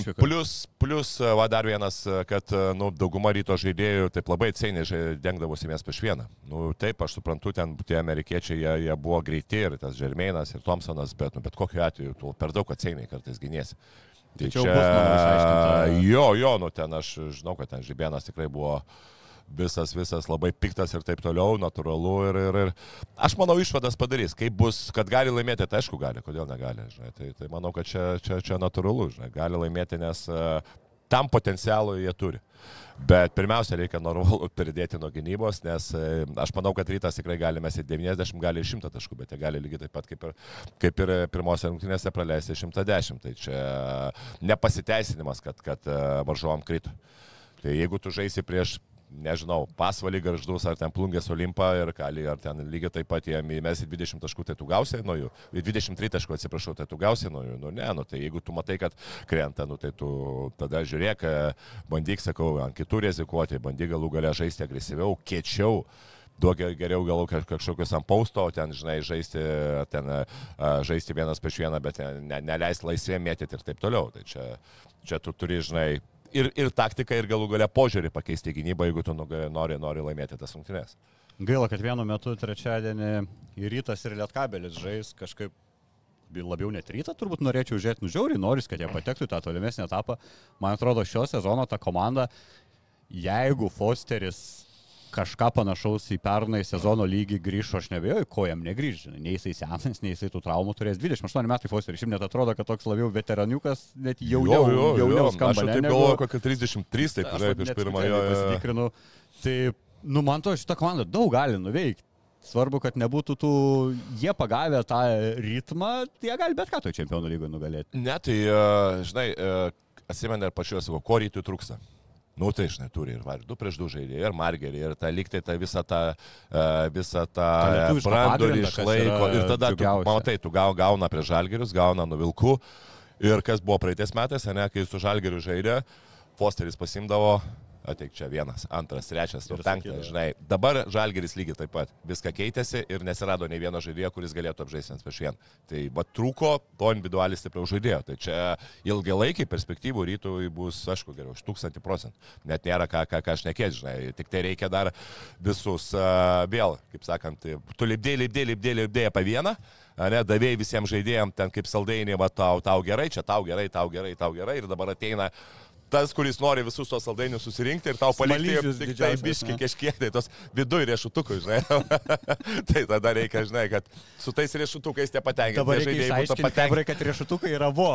išvyko. Plus, plus, va dar vienas, e, kad e, nu, dauguma ryto žaidėjų taip labai atseiniai žai- dengdavosi vienas prieš vieną. Nu, taip, aš suprantu, ten tie amerikiečiai, jie, jie buvo greiti ir tas Žermeinas ir Thompsonas, bet, nu, bet kokiu atveju tu per daug atseiniai kartais gynėsi. Tai čia bus, išaiškinta. Jo, jo, nu ten aš žinau, kad ten Žibėnas tikrai buvo visas, visas labai piktas ir taip toliau, natūralu. Ir, ir, ir aš manau, išvadas padarys. Kaip bus, kad gali laimėti, tai aišku gali, kodėl negali. Žinai. Tai, tai manau, kad čia, čia, čia natūralu, žinai. gali laimėti, nes uh, tam potencialų jie turi. Bet pirmiausia, reikia normalu pridėti nuo gynybos, nes e, aš manau, kad rytas tikrai gali mesti 90, gali ir 100 taškų, bet jie gali lygiai taip pat kaip ir, kaip ir pirmose rungtynėse praleisti 110. Tai čia nepasiteisinimas, kad, kad e, varžovam krito. Tai jeigu tu žaisi prieš nežinau, pasvalį garždus ar ten plungės olimpą ir kali, ar ten lygiai taip pat jiem įmesi 20 taškų, tai tu gausi nuo jų, 23 taškų atsiprašau, tai tu gausi nuo jų, nu ne, nu tai jeigu tu matai, kad krenta, nu tai tu tada žiūrėk, e, bandyk, sakau, ant kitų rizikuoti, bandyk galų galę žaisti agresyviau, kiečiau duok geriau gal kažkokius ant pausto, ten, žinai, žaisti, ten, žaisti vienas prieš vieną, bet ne, neleis laisvė mėtyti ir taip toliau. Tai čia, čia tu turi, žinai, ir, ir taktiką, ir galų galę požiūrį pakeisti gynybą, jeigu tu nori, nori laimėti tas rungtynes. Gaila, kad vienu metu trečiadienį ir rytas ir lietkabelis žais kažkaip labiau net rytą turbūt norėčiau žiūrėti, nu žiauriai noris, kad jie patektų į tą tolimesnį etapą. Man atrodo, šio sezono ta komanda, jeigu Fosteris kažką panašaus į pernai sezono lygį grįžo, aš nebejoju, ko jam negrįž. Nei jisai senas, nei jisai tų traumų turės 28 metai Fosterį. Šiaip net atrodo, kad toks labiau veteraniukas, net jauniau, jo, jo, jauniau jo. skamba. Aš taip galvoju, kokie 33, taip, žinai, prieš pirmąją. Pasitikrinu. Tai, nu, man to šitą komandą daug gali nuveikti. Svarbu, kad nebūtų tų, jie pagavę tą ritmą, jie gali bet ką to čempionų lygoje nugalėti. Ne, tai, žinai, atsimenu ir pačios, ko rytui trūksta. Nu tai, žinai, turi ir vardų prieš du žaidėjai, ir margerį, ir ta liktai ta visą tą, visą tą brandolį išlaiko. Ir tada, tu, matai, tu gauna prieš žalgerius, gauna nuvilkų. Ir kas buvo praeitais metais, ne, kai su žalgeriu žaidė, Fosteris pasimdavo ateik čia vienas, antras, trečias, ir penktas, žinai. Dabar Žalgeris lygiai taip pat. Viską keitėsi ir nesirado nei vieno žaidėjo, kuris galėtų apžaisti vienas prieš vieną. Tai va trūko to individualiai stipriau žaidėjo. Tai čia ilgalaikiai perspektyvų rytui bus, aišku, geriau, už tūkstantį procentų. Net nėra ką, ką, ką aš nekėt, žinai. Tik tai reikia dar visus uh, vėl, kaip sakant, tu lipdėjai, lipdėjai, lipdėjai, lipdėjai apie vieną. Ne, davėjai visiems žaidėjams ten kaip saldainiai, va tau, tau gerai, čia tau gerai, tau gerai, tau gerai ir dabar ateina tas, kuris nori visus tos saldainius susirinkti ir tau palikti tik tai biški kažkiek, tai tos viduje riešutukų, žinai. (laughs) tai tada reikia, žinai, kad su tais riešutukais nepatenkinti. Dabar reikia išaiškinti, patenkinti, kad riešutukai yra vo.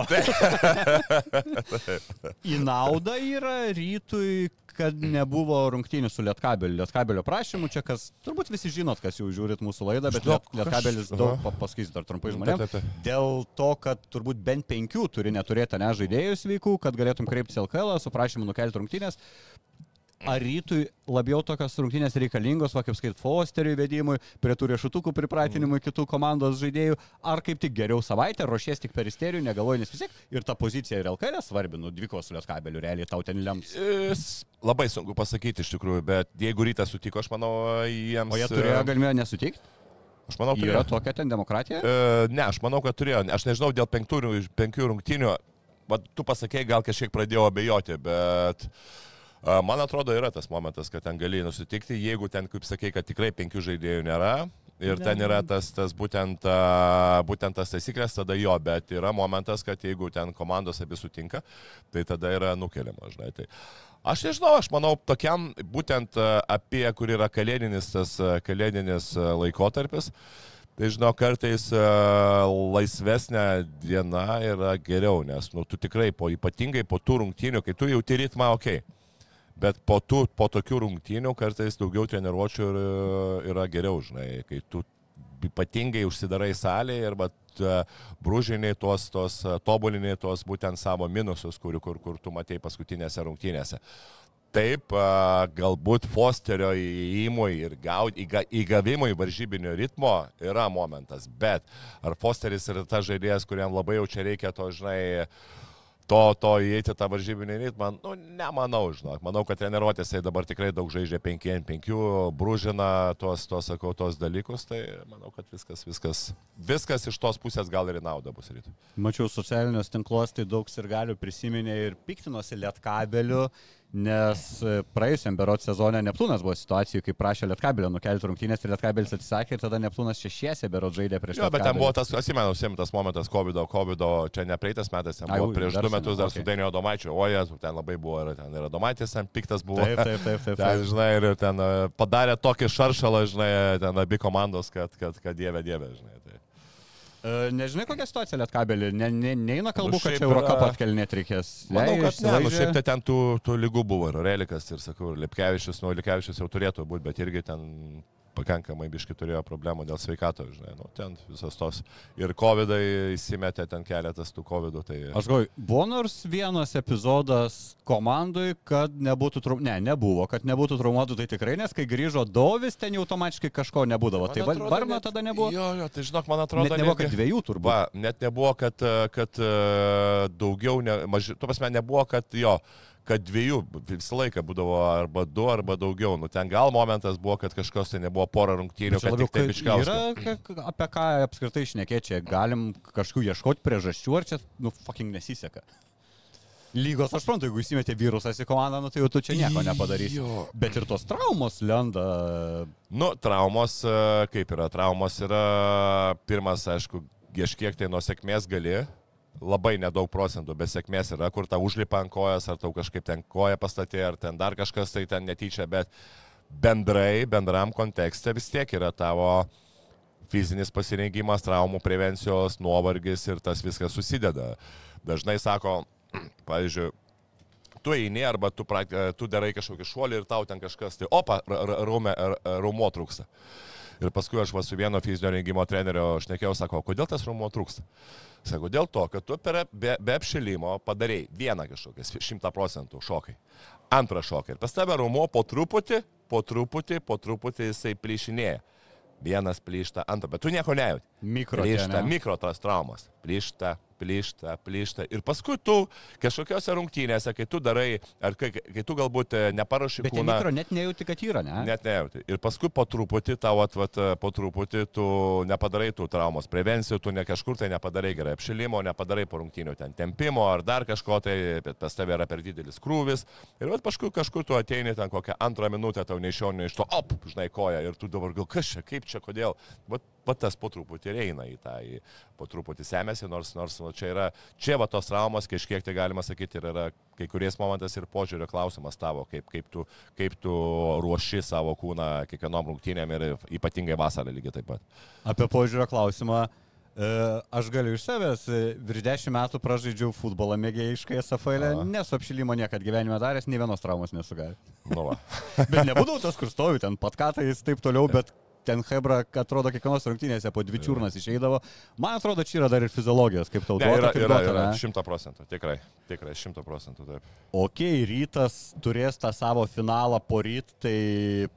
(laughs) Į naudą yra rytui, kad nebuvo rungtynių su Lietkabeliu. Lietkabelio prašymu, čia kas, turbūt visi žinot, kas jau žiūrit mūsų laidą, bet Liet, Lietkabelis daug, pa, pasakysiu dar trumpai žmonėms, dėl to, kad turbūt bent penkių turi neturėti ne žaidėjų sveikų, kad galėtum kreiptis LKL su prašymu nukelti rungtynės. Ar rytui labiau tokios rungtynės reikalingos, va kaip skait Fosteriui vedimui, prie tų riešutukų pripratinimui kitų komandos žaidėjų, ar kaip tik geriau savaitę, ruošies tik peristerijų, negalvoji, nes vis tiek ir ta pozicija ir LKL svarbi, nu dvikos su Lietkabeliu realiai tau ten lems. Labai sunku pasakyti iš tikrųjų, bet jeigu rytas sutiko, aš manau, jiems... O jie turėjo galimybę nesutikti? Aš manau, turėjo. Yra tokia ten demokratija? E, ne, aš manau, kad turėjo. Aš nežinau, dėl penkių, penkių rungtynių, bet tu pasakėjai, gal kažkiek pradėjau abejoti, bet... Uh, Man atrodo, yra tas momentas, kad ten gali nusitikti, jeigu ten, kaip sakei, kad tikrai penkių žaidėjų nėra. Ir ne. ten yra tas, tas būtent, būtent tas taisyklės, tada jo, bet yra momentas, kad jeigu ten komandos abi sutinka, tai tada yra nukeliama, žinai. Tai aš nežinau, aš manau, tokiam būtent apie, kur yra kalėdinis tas kalėdinis laikotarpis, Tai žinau, kartais laisvesnė diena yra geriau, nes nu, tu tikrai, po, ypatingai po tų rungtynių, kai tu jauti ritmą, okei, okay, Bet po, tų, po tokių rungtynių kartais daugiau treniruočio yra geriau, žinai, kai tu ypatingai užsidarai salėje ir brūžiniai tuos, tos, tobuliniai tuos būtent savo minusus, kur, kur, kur tu matei paskutinėse rungtynėse. Taip, galbūt Fosterio įėjimui ir gaud, įga, įgavimui varžybinio ritmo yra momentas, bet ar Fosteris yra tas žaidėjas, kuriam labai jau čia reikia to, žinai, to, to įeiti tą varžybinį ritmą, nu, nemanau, žinok. Manau, kad treniruotėse dabar tikrai daug žaidžia 5 ant 5, brūžina tuos, tuos, sakau, tuos dalykus, tai manau, kad viskas, viskas, viskas iš tos pusės gal ir į naudą bus rytui. Mačiau socialinius tinkluos, tai daug ir galiu prisiminė ir piktinosi lietkabeliu. Mm nes e, praėjusiam berot sezone Neptūnas buvo situacijų, kai prašė Lietkabelio nukelti rungtynės ir Lietkabelis atsisakė ir tada Neptūnas šešiese berot žaidė prieš. Jo, bet ten buvo tas, atsimenu, tas momentas COVID, COVID, čia ne praeitas metas, ten buvo Ai, prieš du metus dar okay. su Dainio Domaičiu, o jie ten labai buvo, ir ten yra Domaitis, ten piktas buvo. Taip, taip, taip. taip, (laughs) taip. ten, žinai, ir ten e, padarė tokį šaršalą, žinai, ten abi komandos, kad, kad, kad dieve, dieve, žinai. E, nežinai, kokia situacija Lietkabelį? Ne, ne, neina kalbų, nu, kad čia Eurocap atkelnėt reikės. Manau, kad ne, nu, šiaip tai ten tų, tų lygų buvo ir Relikas, ir sakau, ir Lipkevičius, nu, Lipkevičius jau turėtų būti, bet irgi ten pakankamai biški turėjo problemų dėl sveikato, žinai, nu, ten visos tos. Ir COVID įsimetė ten keletas tų COVID. Tai... Aš galvoju, buvo nors vienas epizodas komandui, kad nebūtų traumuotų, ne, nebuvo, kad nebūtų traumuotų, tai tikrai, nes kai grįžo Dovis, ten jau automatiškai kažko nebūdavo. Tai Man atrodo, Varno net- tada nebuvo. Jo, jo, tai žinok, man atrodo, Net nebuvo, netgi- kad dviejų turbūt. Va, net nebuvo, kad, kad e, daugiau, ne, maži, tu pasme, nebuvo, kad jo, kad dviejų visą laiką būdavo arba du, arba daugiau. Nu, ten gal momentas buvo, kad kažkas tai nebuvo pora rungtynių, kad tik tai biškiausiai. Yra, apie ką apskritai šnekėčiai, galim kažkokių ieškoti priežasčių, ar čia, nu, fucking nesiseka. Lygos, aš suprantu, jeigu įsimetė virusas į komandą, nu, tai jau tu čia nieko nepadarysi. Jo. Bet ir tos traumos lenda. Nu, traumos, kaip yra, traumos yra pirmas, aišku, kažkiek tai nuo sėkmės gali, labai nedaug procentų, bet sėkmės yra, kur tau užlipa ant kojas, ar tau kažkaip ten koja pastatė, ar ten dar kažkas tai ten netyčia, bet bendrai, bendram kontekste vis tiek yra tavo fizinis pasirengimas, traumų prevencijos, nuovargis ir tas viskas susideda. Dažnai sako, (clears throat) pavyzdžiui, tu eini arba tu, tu darai kažkokį šuolį ir tau ten kažkas, tai opa, ra- ra- raume- ra- raumo trūksta. Ir paskui aš va su vieno fizinio rengimo trenerio šnekėjau, sako, kodėl tas raumo trūksta? Sako, dėl to, kad tu per, be, be apšilimo padarėjai vieną kažkokį, šimtą procentų šokai. Antrą šoką. Ir pas tave raumo po truputį, po truputį, po truputį jisai plyšinėja. Vienas plyšta, antrą, bet tu nieko nejauti. Mikro Plyšta, ne? mikro tas traumas. Plyšta, plyšta, plyšta. Ir paskui tu kažkokiose rungtynėse, kai tu darai, ar kai, kai tu galbūt e, neparuoši kūną. mikro net nejauti, kad yra, ne? Net nejauti. Ir paskui po truputį tau atvat, po truputį tu nepadarai tų traumos prevencijų, tu ne kažkur tai nepadarai gerai apšilimo, nepadarai po rungtynių ten tempimo ar dar kažko tai, bet pas tave yra per didelis krūvis. Ir vat paskui kažkur tu ateini ten kokią antrą minutę, tau neišionė iš to, op, žinai koja ir tu dabar gal čia, kaip čia, kodėl. Vat, vat tas po truputį ir eina į tą, į, po truputį semėsi, nors, nors nu, čia yra, čia va tos traumos kažkiek tai galima sakyti ir yra kai kuriais momentais ir požiūrio klausimas tavo, kaip, kaip, tu, kaip tu ruoši savo kūną kiekvienom rungtynėm ir ypatingai vasarą lygiai taip pat. Apie požiūrio klausimą. e, Aš galiu iš savęs, e, virš dešimt metų pražaidžiau futbolą mėgėjiškai SFL, Aha. nesu apšilimo niekada gyvenime daręs, nei vienos traumos nesugavęs. Nu va. Bet nebūdavau tas, kur stovi, ten patkatais taip toliau, bet ten Hebra, atrodo, kiekvienos rungtynėse po dvi čiurnas išeidavo. Man atrodo, čia yra dar ir fiziologijos, kaip tau duota, yra, yra, šimta procentų, tikrai, tikrai šimta procentų taip. Ok, rytas turės tą savo finalą po ryt, tai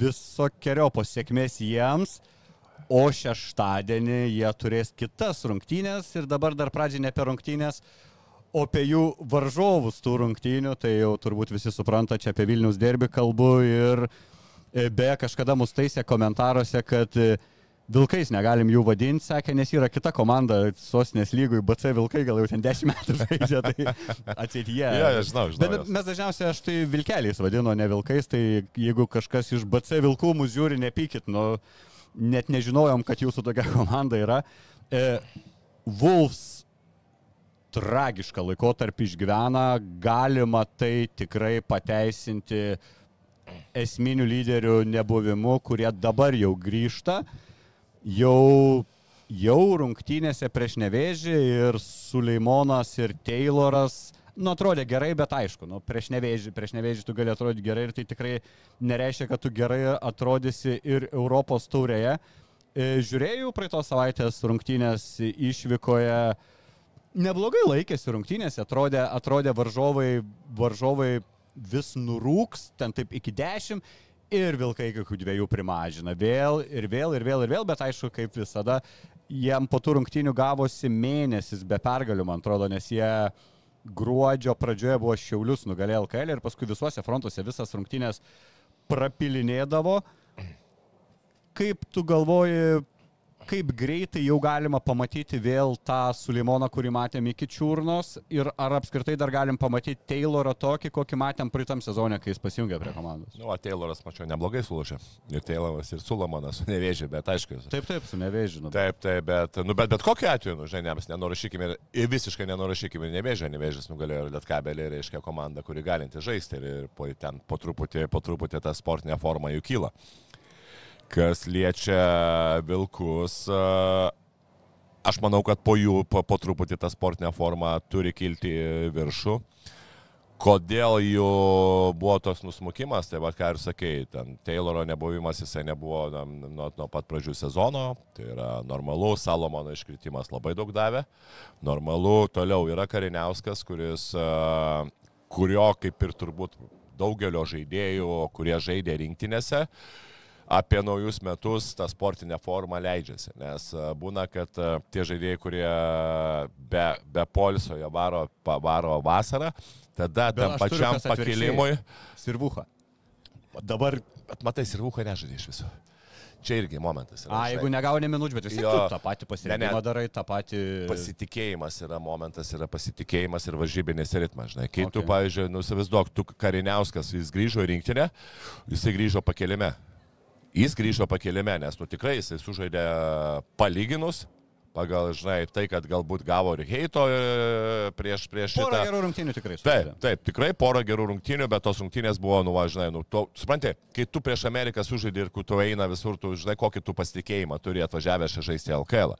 visokiojo pasiekmės jiems, o šeštadienį jie turės kitas rungtynės ir dabar dar pradžiai ne apie rungtynės, o apie jų varžovus tų rungtynių, tai jau turbūt visi supranta, čia apie Vilnius derbi kalbu ir beje kažkada mus taisė komentaruose, kad e, Vilkais negalim jų vadinti, sakė, nes yra kita komanda sostinės lygui, BC Vilkai gal jau ten 10 metų (laughs) žaidžia, tai ateityje. Jo, jo, žinau, žinau Bet juos. mes dažniausiai aš tai Vilkeliais vadinu, ne Vilkais, tai jeigu kažkas iš BC Vilkų mūsų žiūri, nepykit, nu, net nežinojom, kad jūsų tokia (laughs) komanda yra. E, Wolves tragišką laikotarpį išgyvena, galima tai tikrai pateisinti esminių lyderių nebuvimu, kurie dabar jau grįžta, jau, jau rungtynėse prieš nevėžį ir Suleimonas ir Tayloras, nu, atrodė gerai, bet aišku, nu, prieš nevėžį, prieš nevėžį tu gali atrodyti gerai ir tai tikrai nereiškia, kad tu gerai atrodysi ir Europos taurėje. E, Žiūrėjau praeitos savaitės rungtynės išvykoje, neblogai laikėsi rungtynėse, atrodė, atrodė varžovai, varžovai vis nurūks, ten taip iki dešimt ir vilkai kokių dviejų primažina. Vėl ir vėl ir vėl ir vėl, bet aišku, kaip visada, jiem po tų rungtynių gavosi mėnesis be pergalių, man atrodo, nes jie gruodžio pradžioje buvo Šiaulius nugalėję LKL ir paskui visuose frontuose visas rungtynės prapilinėdavo. Kaip tu galvoji, kaip greitai jau galima pamatyti vėl tą Sulimoną, kurį matėm iki čiurnos ir ar apskritai dar galim pamatyti Taylorą tokį, kokį matėm pritam sezonė, kai jis pasijungė prie komandos? Nu, o Tayloras, mačiau, neblogai sulušė. Ir Tayloras, ir Sulamanas, nevėžė, bet aišku. Taip, taip, su nevėžinu. Taip, taip, bet, nu, bet, bet kokiu atveju, nu, žinai, mes nenurašykime ir, ir visiškai nenurašykime nevėžę, nevėžės nugalėjo ir Lietkabelį, reiškia komanda, kuri galinti žaisti ir, ir po, ten po truputį, po truputį ta sportinė forma jų kyla. Kas liečia Vilkus, aš manau, kad po jų po, po truputį ta sportinė forma turi kilti viršų. kodėl jų buvo toks nusmukimas, tai vad ką ir sakėjai, ten Tayloro nebuvimas, jisai nebuvo nuo, nuo pat pradžių sezono, tai yra normalu, Salomono iškritimas labai daug davė, normalu, toliau yra Kariniauskas, kuris, kurio kaip ir turbūt daugelio žaidėjų, kurie žaidė rinktinėse, apie naujus metus tą sportinę formą leidžiasi. Nes a, būna, kad a, tie žaidėjai, kurie be, be poliso jie varo, varo vasarą, tada tam pačiam pakilimui. Sirvuha. Dabar, matai, ir Vuko nežaidė iš viso. Čia irgi momentas. yra, a, žinai. jeigu negauni minučių, bet vis tiek tą patį pasirinkimą darai, tą patį... Pasitikėjimas yra momentas, yra pasitikėjimas ir varžybinis ritmas. Žinai. Kai okay. tu, pavyzdžiui, nusivizduok, tu Kariniauskas, jis grįžo į rinktinę, jisai grįžo pakelime. Jis grįžo pakelime, nes nu tikrai jisai sužaidė palyginus, pagal, žinai, tai, kad galbūt gavo ir heito e, prieš, prieš Porą šitą. gerų rungtynių tikrai Taip, sužaidė. taip, tikrai porą gerų rungtynių, bet tos rungtynės buvo, nu, va, žinai, nu, tu, supranti, kai tu prieš Ameriką sužaidži ir kai tu eina visur, tu žinai, kokį tu pasitikėjimą turi atvažiavęs čia žaisti LKL.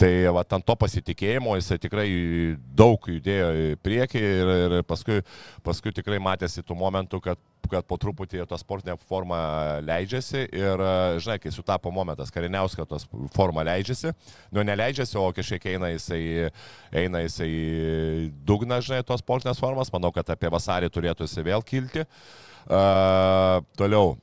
Tai, va, ant to pasitikėjimo jisai tikrai daug judėjo į priekį ir, ir paskui, paskui tikrai matėsi tų momentų, kad kad po truputį ta sportinė forma leidžiasi ir, žinai, kai sutapo momentas, kariniauska tos forma leidžiasi, nu neleidžiasi, o kažkiek eina jisai, eina jisai į dugną, žinai, tos sportinės formas, manau, kad apie vasarį turėtų jisai vėl kilti. Uh, toliau,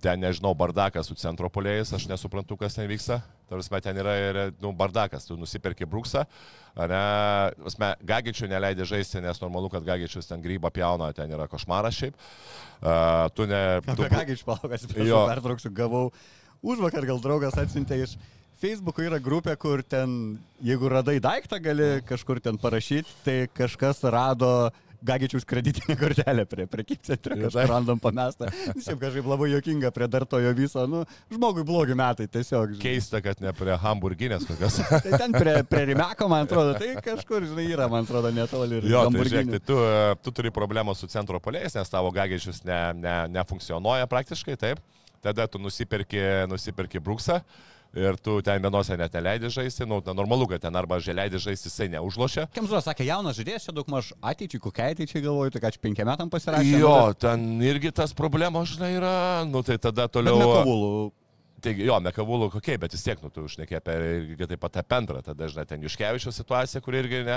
ten nežinau, bardakas su centro polėjais, aš nesuprantu, kas ten vyksta. Tarsi, ten yra ir, nu, bardakas, tu nusipirki bruksą, ne, asme, Gagičių neleidė žaisti, nes normalu, kad Gagičius ten grybą pjauna, ten yra košmaras šiaip. Uh, tu ne... Tu, išpalaukas, Jo. atsiprašau, pertrauksiu, gavau. Už vakar gal draugas atsiuntė iš Facebook'o yra grupė, kur ten, jeigu radai daiktą, gali kažkur ten parašyti, tai kažkas rado Gagičiaus kreditinę kortelę prie prekybcentrio, kažką random pamestą. Šiaip kažkaip labai jokinga prie dar tojo viso, nu, žmogui blogi metai, tiesiog. žinai. keista, kad ne prie hamburginės kokios. (laughs) Tai ten prie, prie Rimeko, man atrodo, tai kažkur, žinai, yra, man atrodo, netoli. ir Jo, tai žiūrėk, tai tu, tu turi problemą su centro polėjais, nes tavo gagičius ne, ne, nefunkcionuoja praktiškai, taip. Tada tu nusipirki, nusipirki bruksą ir tu ten vienose net neleidži žaisti, nu, na, normalu, kad ten arba želeidži žaisti, jisai neužlošia. Kemzuras sakė, jaunas žaidėjas, čia daug maž ateičiai, kokia ateičiai galvoju, tai ką čia penkiam metam pasirašė. Jo, ten irgi tas problemos, žinai, yra, nu tai tada toliau... Taigi, jo, Mekavulų kokie, bet vis tiek, nu, tu užnekė apie irgi taip pat apie antrą, tada, žinai, ten Juškevičio situacija, kur irgi ne,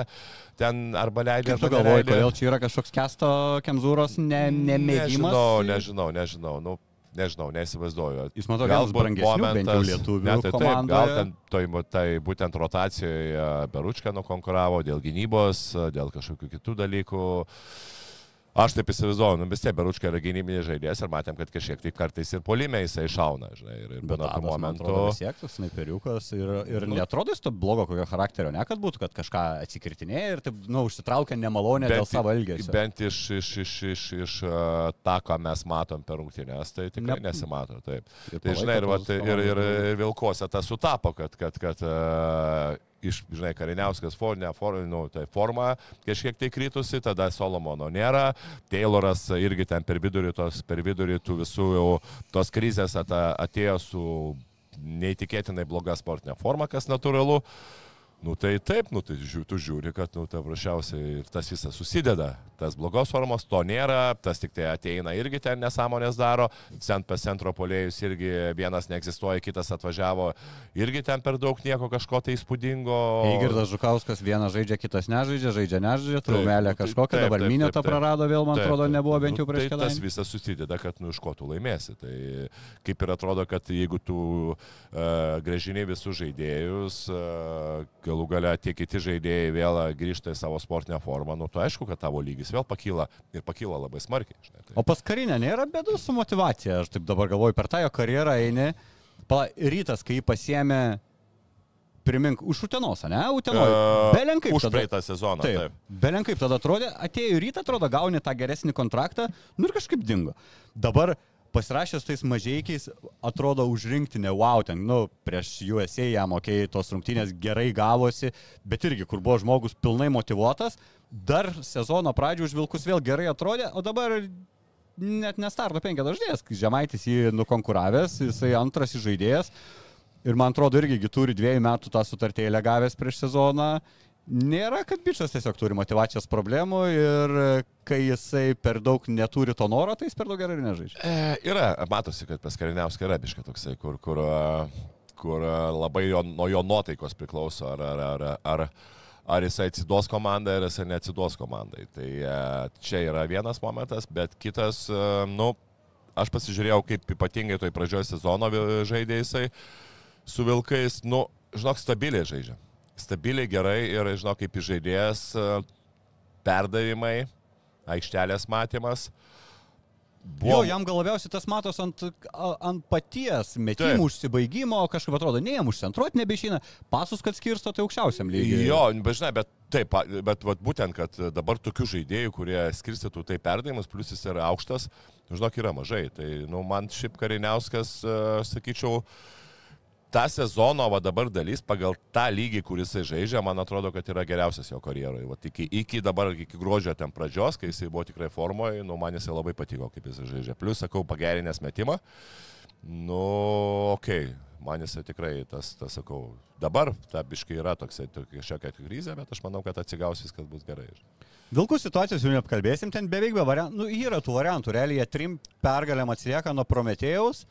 ten arba leidžia, galvoji, neleidžia. kodėl čia yra kažkoks kesto Kemzūros ne, nemėgimas? Nežinau, nežinau, nežinau, nu, nežinau, neįsivaizduoju. Jis, man atrodo, vienas brangesnių bent jau lietuvių ne, tai taip, gal ten toj, tai būtent rotacijoje Beručka nukonkuravo dėl gynybos, dėl kažkokių kitų dalykų. Aš taip įsivaizduoju, nu vis tiek Beručka yra gynybinis žaidėjas ir matėm, kad kažkiek tai kartais ir polime jisai šauna, žinai, ir, ir būna tų momentų. atrodo, vis tiek tas snaiperiukas ir, ir Nu. netrodo jis to blogo kokio charakterio, ne kad būtų, kad kažką atsikirtinėja ir taip, nu, užsitraukia nemalonę dėl savo elgesio. Bent iš, iš, iš, iš, iš uh, tą, ką mes matom per rungtynės, tai tikrai Ne- ne. nesimato. Taip. Ir Tai žinai, ir, vat, ir, ir, ir Vilkose tas sutapo, kad, kad, kad uh, iš, žinai, Kariniauskas forma, for, nu, tai forma kažkiek tai kritusi, tada Solomono nėra, Tayloras irgi ten per vidurį, tos, per vidurį tų visų jau tos krizės ata, atėjo su neįtikėtinai bloga sportinė forma, kas natūralu. Nu tai taip, nu tai žiū, tu žiūri, kad, nu, tai prašiausiai ir tas visas susideda. Tas blogos formos, to nėra, tas tik tai ateina irgi ten nesąmonės daro, cent pas centro polėjus irgi vienas neegzistuoja, kitas atvažiavo, irgi ten per daug nieko kažko tai įspūdingo. Eigirdas Žukauskas vienas žaidžia, kitas nežaidžia, žaidžia, nežaidžia, traumelė nu tai kažkokia, taip, dabar taip, minio taip, tą taip. prarado vėl, man Taip, atrodo, nebuvo bent jau Nu, prieš tai tas visas susideda, kad nu iš ko tu laimėsi. Tai kaip ir atrodo, kad jeigu tu uh, gražini visus žaidėjus, uh, galų gale tie kiti žaidėjai vėl grįžta į savo sportinę formą, nu tu aišku, kad tavo lygis vėl pakyla ir pakyla labai smarkiai. Žinai, tai. O pas karinę nėra bėdų su motivacija, aš taip dabar galvoju, per tą jo karjerą eini, pa, rytas, kai jį pasiemė, primink, už Utenos, ne, Utenoje. Belenkai. Už praeitą sezoną. Taip. Taip. Belenkaip tada atrodė, atėjo rytą, atrodo, gauni tą geresnį kontraktą, nu ir kažkaip dingo. Dabar pasirašęs tais mažiekiais, atrodo užrinktinė, wow, ten, nu, prieš USA jam, okei, okay, tos rungtynės gerai gavosi, bet irgi, kur buvo žmogus pilnai motivuotas, dar sezono pradžio už Vilkus vėl gerai atrodė, o dabar net nestarto penkia dažnės, Žemaitis jį nukonkuravęs, jisai antras žaidėjas. Ir man atrodo irgi gi turi dviejų metų tą sutartėlę gavęs prieš sezoną Nėra, kad bičias tiesiog turi motivacijos problemų ir e, kai jisai per daug neturi to noro, tai jis per daug gerai nežaidžia. E, yra, matosi, kad pas Kariniauską yra biška toksai, kur, kur, a, kur a, labai jo, nuo jo nuotaikos priklauso, ar, ar, ar, ar, ar jisai atsiduos komandai, ar jisai neatsiduos komandai. Tai e, čia yra vienas momentas, bet kitas, e, nu, aš pasižiūrėjau, kaip ypatingai toj pradžioje sezono vi- žaidė jisai su Vilkais, nu, žinok, stabiliai žaidžia. Stabiliai gerai ir, žinok, kaip žaidėjas, e, perdavimai, aikštelės matymas. Jo, jam gal labiausiai tas matos ant, ant paties metimų Taip. užsibaigimo, kažkaip atrodo, ne jam užcentruoti nebeišina, pasus, kad skirsto tai aukščiausiam lygiui. Jo, bet žinai, bet taip, bet vat, būtent, kad dabar tokių žaidėjų, kurie skirstytų tai perdavimus, plus jis yra aukštas, žinok, yra mažai. Tai, nu, man šiaip kariniauskas, e, sakyčiau, tą sezono va dabar dalis pagal tą lygį, kuris jisai žaidžia, man atrodo, kad yra geriausias jo karjeroje. Va, iki, iki dabar, iki gruodžio ten pradžios, kai jisai buvo tikrai formoje, nu, man jisai labai patiko, kaip jisai žaidžia. Plus, sakau, pagerinęs metimą. Nu, okei, okay. man jisai tikrai tas, tas sakau, dabar ta biškai yra toksai tokia šiokia krizė, bet aš manau, kad atsigaus viskas bus gerai. Vilkų situacijos jau neapkalbėsim, ten beveik be variantų, nu, yra tų variantų, realiai jie trim pergalėm atsilieka nuo Prometėjaus,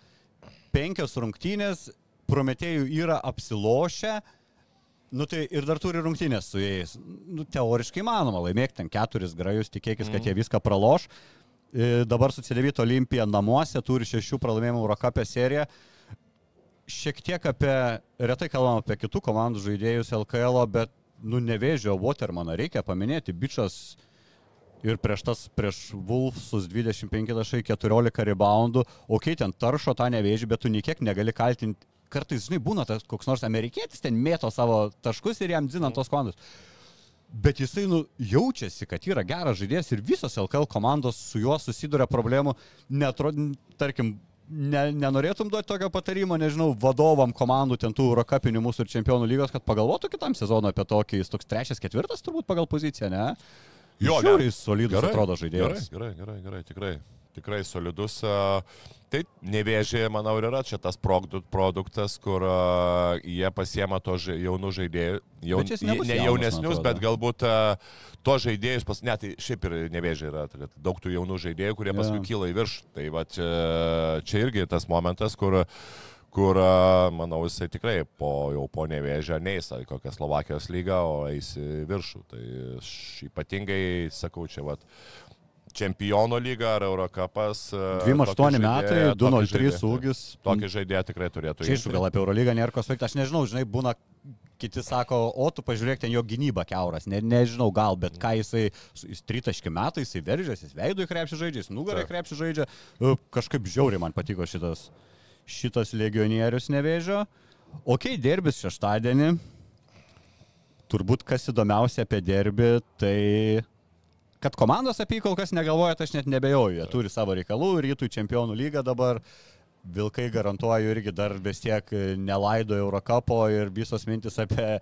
penkios rungtynės, Prometėjų yra apsilošę, nu tai ir dar turi rungtynės su jais. Nu, teoriškai manoma, laimėk ten keturis grajus, tikėkis, kad jie viską praloš. E, Dabar su Celevito Olimpija namuose turi šešių pralaimėjimų Eurocapė seriją. Šiek tiek apie, retai kalbam apie kitų komandų žaidėjus LKL, bet, nu, nevėžio Watermaną reikia paminėti, bičias ir prieš tas, prieš Wolfsus 25 tašai 14 reboundų, okei, okay, ten taršo tą nevėžį, bet tu niekiek negali kaltinti. Kartais, žinai, būna tas koks nors amerikietis ten mėto savo taškus ir jam dzinant tos komandos. Bet jisai nu, jaučiasi, kad yra geras žaidėjas ir visos LKL komandos su juo susiduria problemų. Netrod, tarkim, ne, nenorėtum duoti tokio patarimo, nežinau, vadovam komandų ten tų Eurocapinių mūsų ir čempionų lygos, kad pagalvotų kitam sezonui apie tokį, jis toks trečias, ketvirtas turbūt pagal poziciją, ne? Žiauriai solidus atrodo žaidėjas. Gerai, gerai, gerai, gerai, tikrai. Tikrai solidus. Tai nevėžė, manau, ir yra čia tas produ- produktas, kur a, jie pasiema to ža- jaunų žaidėjų. Jaun, ne jaunesnius, atrodo. bet galbūt a, to žaidėjus, pas, ne, tai šiaip ir nevėžė yra, tai daug tų jaunų žaidėjų, kurie paskui Jo. kyla į viršų. Tai va čia, čia irgi tas momentas, kur kur, a, manau, jisai tikrai po, jau po nevėžio neįs į kokią Slovakijos lygą, o eis į viršų. Tai ypatingai, sakau, čia vat, čempionų lyga ar Eurocapas. a, 28 tokį metai, žaidėją- 203 tokį žaidėją- ūgis. Tokį žaidėją tikrai turėtų aišku, gal apie Eurolygą nėra ko sakyti, aš nežinau, žinai, būna, kiti sako, o tu pažiūrėk ten jo gynyba keuras, ne, nežinau gal, bet ką jisai, jis tritaški metai, jisai veržėsi, jis veidų į krepšį žaidžia, jis Taip. krepšį žaidžia, E, kažkaip žiauriai man patiko šitas, šitas legionierius nevėžio. Ok, derbis šeštadienį, turbūt kas įdomiausia apie derbį, tai kad komandos apie jį kol kas negalvoja, tai aš net nebejoju. Jie turi savo reikalų, rytų čempionų lygą dabar. Vilkai garantuoju irgi dar vis tiek nelaido Eurocapo ir visos mintis apie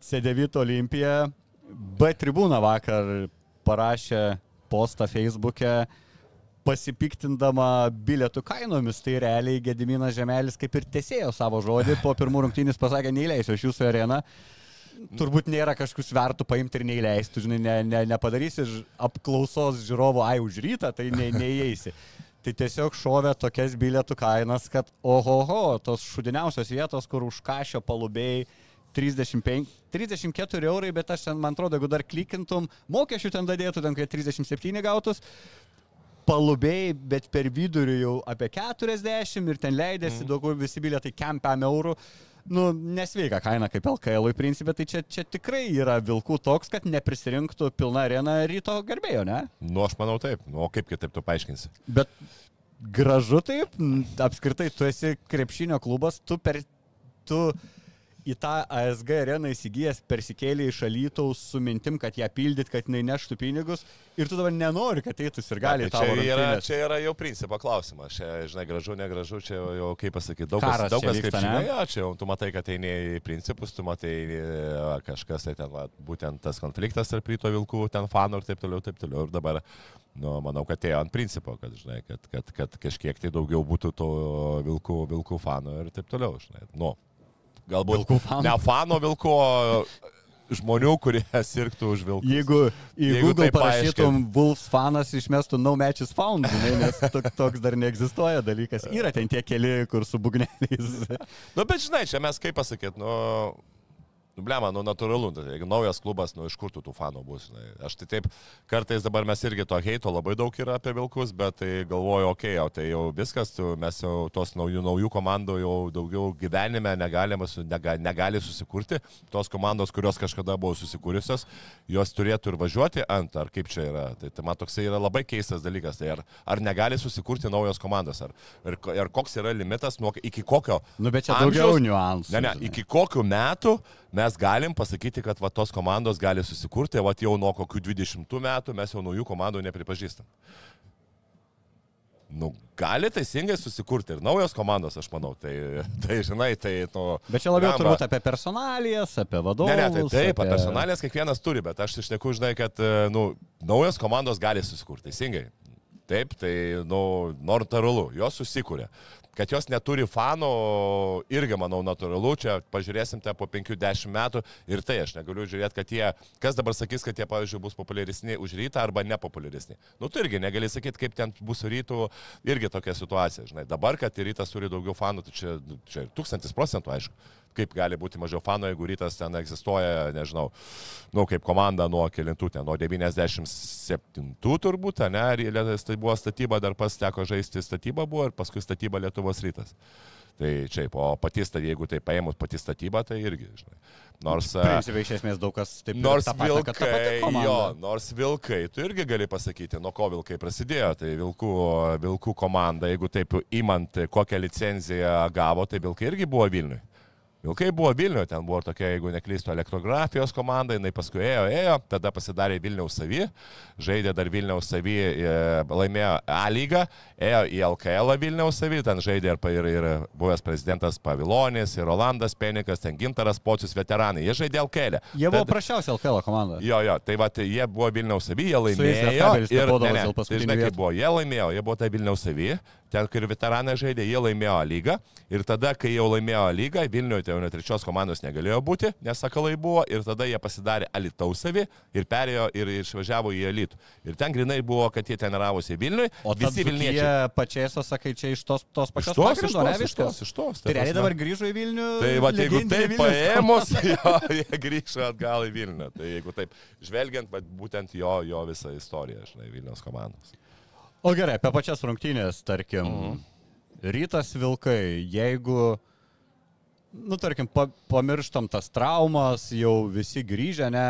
C9 Olimpiją. B tribūna vakar parašė postą Facebook'e pasipiktindama bilietų kainomis, tai realiai Gediminas Žemelis kaip ir tesėjo savo žodį, po pirmų rungtynės pasakė, neįleisiu aš jūsų areną. Turbūt nėra kažkokių svertų paimti ir neįleisti, žinai, ne, ne, nepadarysi apklausos žiūrovų, ai už rytą, tai ne, neįeisi. Tai tiesiog šovė tokias bilietų kainas, kad ohoho, tos šudiniausios vietos, kur už kažio palubėjai 35, 34 eurai, bet aš ten, man atrodo, jeigu dar klikintum, mokesčių ten dadėtų, ten kai 37 gautus, palubėjai, bet per vidurį jau apie 40 ir ten leidėsi mm. daug visi bilietai kempiam eurų. Nu, nesveika kaina kaip LKL į principę, tai čia, čia tikrai yra vilkų toks, kad neprisirinktų pilna arena ryto garbėjo, ne? Nu, aš manau taip. Nu, o kaip kitaip tu paaiškinsi? Bet gražu taip, apskritai tu esi krepšinio klubas, tu per... Tu į tą ASG areną įsigijęs persikėlė iš alytaus su mintim, kad ją pildyt, kad jinai neštų pinigus ir tu dabar nenori, kad eitų ir gali Tai tavo čia, čia yra jau principo klausimas. Čia, žinai, gražu, negražu, čia jau, kaip pasakyti, daug kas, daug kas kaip žinai, ja, čia jau tu matai, kad eini į principus, tu matai e, kažkas, tai ten, va, būtent tas konfliktas tarp ryto vilkų, ten fanų ir taip toliau, taip toliau. Ir dabar, nu, manau, kad ėjo ant principo, kad, žinai, kad, kad, kad kažkiek tai daugiau būtų to vilkų, vilkų fanų ir taip toliau, žinai. Nu, galbūt Vilkų fanų? ne fano vilko, žmonių, kurie (laughs) sirgtų už vilkus. Jeigu į Jeigu Google parašytum Wolves fanas išmestų no matches found, žinai, nes tok, toks dar neegzistuoja dalykas. Yra ten tie keli, kur su bugneliais. Nu, bet žinai, čia mes kaip pasakyti, nu, Nu, blema, nu, natūralu, tai jeigu naujas klubas, nu, iš kur tų tų fanų bus, žinai. Aš tai taip, kartais dabar mes irgi to heito labai daug yra apie Vilkus, bet tai galvoju, okei, okay, jau tai jau viskas, tu, mes jau tos naujų, naujų komandų jau daugiau gyvenime negalime, su, nega, negali susikurti. Tos komandos, kurios kažkada buvo susikūrusios, jos turėtų ir važiuoti ant, ar kaip čia yra. Tai, tai man toksai yra labai keistas dalykas. Tai ar, ar negali susikurti naujos komandos, ar, ir, ir koks yra limitas, nuo, iki kokio... Nu, bet čia amžiaus- daugiau niuansų. Ne, ne, iki kokių metų mes galim pasakyti, kad va, tos komandos gali susikurti, va jau nuo kokių 20 metų mes jau naujų komandų nepripažįstam. Nu, gali teisingai susikurti ir naujos komandos, aš manau. Tai, tai žinai, tai... Nu, Bet čia labiau blemba. turbūt apie personalijas, apie vadovus. Ne, ne, tai taip, apie... personalės kiekvienas turi, bet aš iš tikrųjų žinai, kad e, nu, naujos komandos gali susikurti, teisingai. Taip, tai, nu, natūralu, jos susikūrė. Kad jos neturi fanų, irgi manau natūralu, čia pažiūrėsim te po 5-10 metų ir tai aš negaliu žiūrėti, kad jie, kas dabar sakys, kad jie, pavyzdžiui, bus populiaresni už rytą arba nepopuliaresni. Nu, tu irgi negali sakyti, kaip ten bus rytų, irgi tokia situacija, žinai. Dabar, kad rytas turi daugiau fanų, tai čia, čia tūkstantis procentų, aišku kaip gali būti mažiau fanų, jeigu rytas ten egzistuoja, nežinau, nu, kaip komanda nuo kilintų, ten, nuo 97 turbūt, ne, ir tai buvo statyba, dar pas teko žaisti statyba buvo ir paskui statyba Lietuvos rytas. Tai čia, o pati statyba, jeigu tai paėmus pati statyba, tai irgi, žinai. Nors... Principai iš esmės daug kas taip Nors pati vilkai, jo, nors vilkai, tu irgi gali pasakyti, nuo ko vilkai prasidėjo. Tai vilkų, vilkų komanda, jeigu taip imant, kokią licenciją gavo, tai vilkai irgi buvo Vilniui. Vilkai buvo Vilniuje, ten buvo tokia, jeigu neklystu, elektrografijos komanda, jinai paskui ėjo, ėjo, tada pasidarė Vilniaus savy, žaidė dar Vilniaus savy, e, laimėjo A lygą, ėjo į LKL Vilniaus savy, ten žaidė ir, ir, ir buvęs prezidentas Pavilonis, ir Rolandas Penikas, ten Gintaras Pocius, veteranai, jie žaidė LKL. Jie buvo prašiausia LKL komanda. Jo, jo, tai va, tai jie buvo Vilniaus savy, jie laimėjo. Ir, ne, ne, tai žinai, kaip buvo, jie laimėjo, jie buvo tai Vilniaus savy, ten, kur veteranai žaidė, jie laimėjo lygą. Ir tada, kai jau laimėjo lygą, Vilniuje jau net trečios komandos negalėjo būti, nes sakalai buvo. Ir tada jie pasidarė Alitaus savy ir perėjo ir išvažiavo į Elitų. Ir ten grinai buvo, kad jie treniravosi Vilniui. O visi Vilniečiai. Vilniečiai pačiais, sakai, čia iš tos, tos Iš pačios tos, iš pagrindo, ne, tos, iš viskas? tos, iš tos. Tai realiai dabar grįžo į Vilnių. Tai va, jeigu taip paėmus, (laughs) jo, jie grįžo atgal į Vilnių. Tai jeigu taip žvelgiant, bet būtent jo, jo visą istoriją, žinai, Vilniaus komandos. O gerai, apie pačias rungtynės, tarkim, Mhm. rytas vilkai, jeigu, nu, tarkim, pa, pamirštam tas traumas, jau visi grįžę, ne,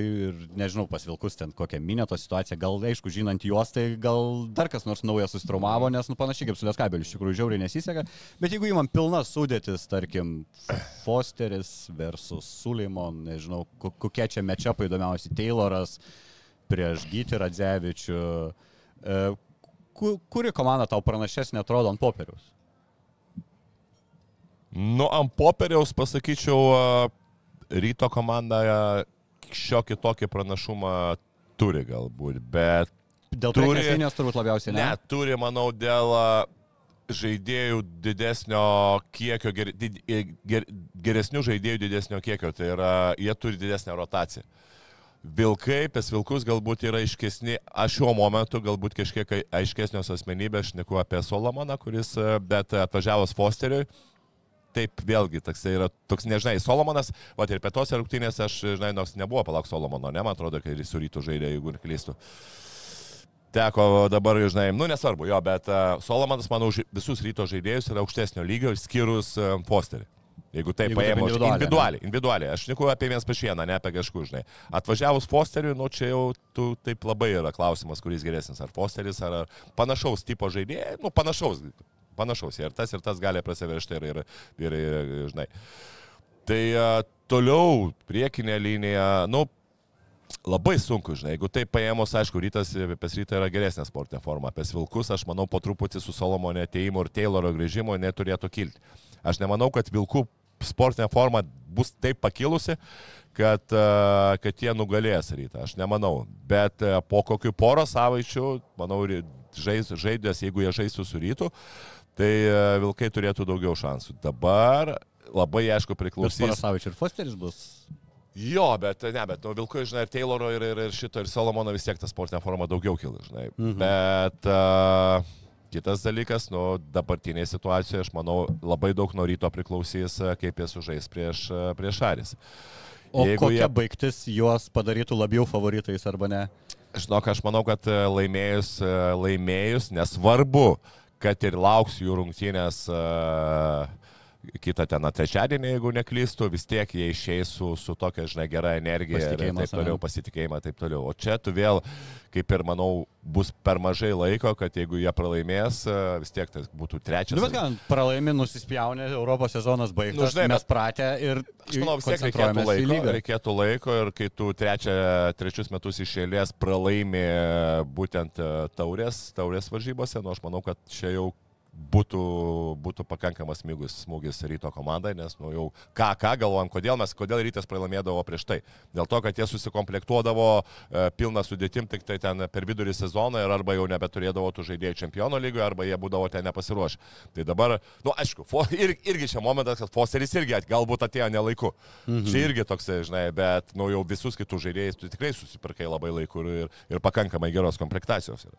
ir nežinau, pas vilkus ten kokią minėto situaciją, gal, aišku, žinant juos, tai gal dar kas nors naujas susitraumavo, nes, nu, panašiai kaip su Lieskabeliu, iš tikrųjų, žiauriai nesiseka, bet jeigu įmam pilnas sudėtis, tarkim, Fosteris versus Suleimon, nežinau, ko- kokie čia mečiapai įdomiausi, Tayloras prieš Gytį Radzevičių, e, ku- kuri komanda tau pranašesnė atrodo ant popieriaus? Nu, ant popieriaus pasakyčiau, ryto komanda šiokį tokį pranašumą turi galbūt, bet Dėl Turi- linijos turbūt labiausiai, ne? ne, turi, manau, dėl žaidėjų didesnio kiekio, ger, did, ger, geresnių žaidėjų didesnio kiekio, tai yra, jie turi didesnę rotaciją. Vilkai, pes vilkus galbūt yra aiškesni, aš šiuo momentu galbūt kažkiek ai- aiškesnios asmenybės, aš neku apie Solomoną, kuris, e, bet atvažiavęs Fosteriui, taip vėlgi, toks yra, toks nežinai, Solomonas, va ir pietose rungtynėse aš, žinai, nors nebuvo palauk Solomono, ne, man atrodo, kai jis su rytų žaidė, jeigu neklystu. Teko dabar, žinai, nu nesvarbu, jo, bet uh, Solomonas, manau, visus ryto žaidėjus yra aukštesnio lygio, išskyrus uh, Fosterį. Jeigu tai paėmus individualiai, individualiai, individualiai, aš neku apie vienas prieš vieną, ne apie kažkur, žinai. Atvažiavus Fosteriui, nu čia jau tu, taip labai yra klausimas, kuris geresnis, ar Fosteris, ar, ar panašaus tipo žaidėjai, nu panašaus, panašaus, ir tas ir tas gali prasiveršti ir, ir, ir, ir žinai. Tai uh, toliau priekinė linija, nu, Labai sunku, žinai, jeigu taip paėmus, aišku, rytas, pes rytą yra geresnė sportinė forma, pes vilkus, aš manau, po truputį su Solomonė ateimu ir Tayloro grįžimo neturėtų kilti. Aš nemanau, kad vilkų sportinė forma bus taip pakilusi, kad, a, kad jie nugalės rytą, aš nemanau. Bet a, po kokių poro savaičių, manau, žais, žaidės, jeigu jie žaistų su rytu, tai a, vilkai turėtų daugiau šansų. Dabar labai aišku priklausys. Parasavičius ir Fosteris bus. Jo, bet ne, bet nu, Vilko, žinai, ir Tayloro, ir, ir, ir šito, ir Solomono vis tiek ta sportinė forma daugiau kilo, žinai. Mhm. Bet uh, kitas dalykas, nu, dabartinėje situacijoje, aš manau, labai daug nuo ryto priklausys, uh, kaip jie sužais prieš, prieš Aris. O Jeigu kokia jie... baigtis juos padarytų labiau favoritais arba ne? Žinok, aš manau, kad e, laimėjus, e, laimėjus, nesvarbu, kad ir lauks jų rungtynės uh, kitą ten trečiadienį, jeigu neklystų, vis tiek jie išeis su, su tokia, žinai, gera energija ir taip toliau, pasitikėjimą taip toliau. O čia tu vėl, kaip ir manau, bus per mažai laiko, kad jeigu jie pralaimės, vis tiek tai būtų trečias. Nu, bet ką, pralaimi, nusispjaunė, Europos sezonas baigtas, nu, žinai, mes pratę ir... Aš manau, vis tiek reikėtų laiko, reikėtų laiko ir kai tu trečia, trečius metus iš eilės pralaimi būtent taurės, taurės varžybose, nu aš manau, kad čia jau būtų, būtų pakankamas smūgis, smūgis ryto komandai, nes nu, jau ką, ką galvojam, kodėl mes, kodėl rytas pralaimėdavo prieš tai. Dėl to, kad jie susikomplektuodavo e, pilną sudėtim tik tai ten per vidurį sezoną ir arba jau nebeturėdavo tų žaidėjų čempionų lygoje, arba jie būdavo ten nepasiruošę. Tai dabar, nu aišku, ir, irgi čia momentas, kad Fosteris irgi at, galbūt atėjo nelaiku. Mhm. Čia irgi toks, žinai, bet nu, jau visus kitus žaidėjus tu tikrai susipirkai labai laiku ir, ir pakankamai geros komplektacijos. Yra.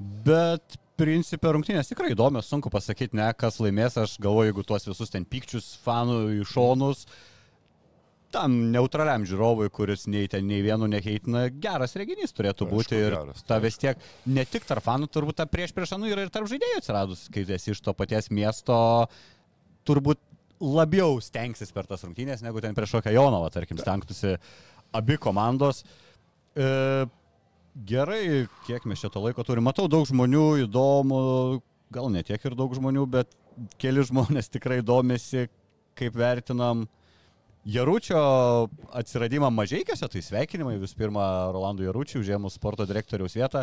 Bet principė rungtynės tikrai įdomios, sunku pasakyti, ne, kas laimės, aš galvoju, jeigu tuos visus ten pykčius fanų į šonus, tam neutraliam žiūrovui, kuris nei ten nei vienu nekeitina, geras reginys turėtų Aišku, būti ir geras, ta vis tiek ne tik tarp fanų, turbūt ta prieš prieš anų yra ir tarp žaidėjų atsiradus, kai esi iš to paties miesto, turbūt labiau stengsis per tas rungtynės, negu ten prieš kokią Jonovą, tarkim, stengtųsi abi komandos. E, Gerai, kiek mes čia to laiko turime. Matau daug žmonių, įdomu, gal ne tiek ir daug žmonių, bet keli žmonės tikrai domisi, kaip vertinam Jaručio atsiradimą mažiekiuose, tai sveikinimai visų pirma Rolandų Jaručių, užėmus sporto direktoriaus vietą.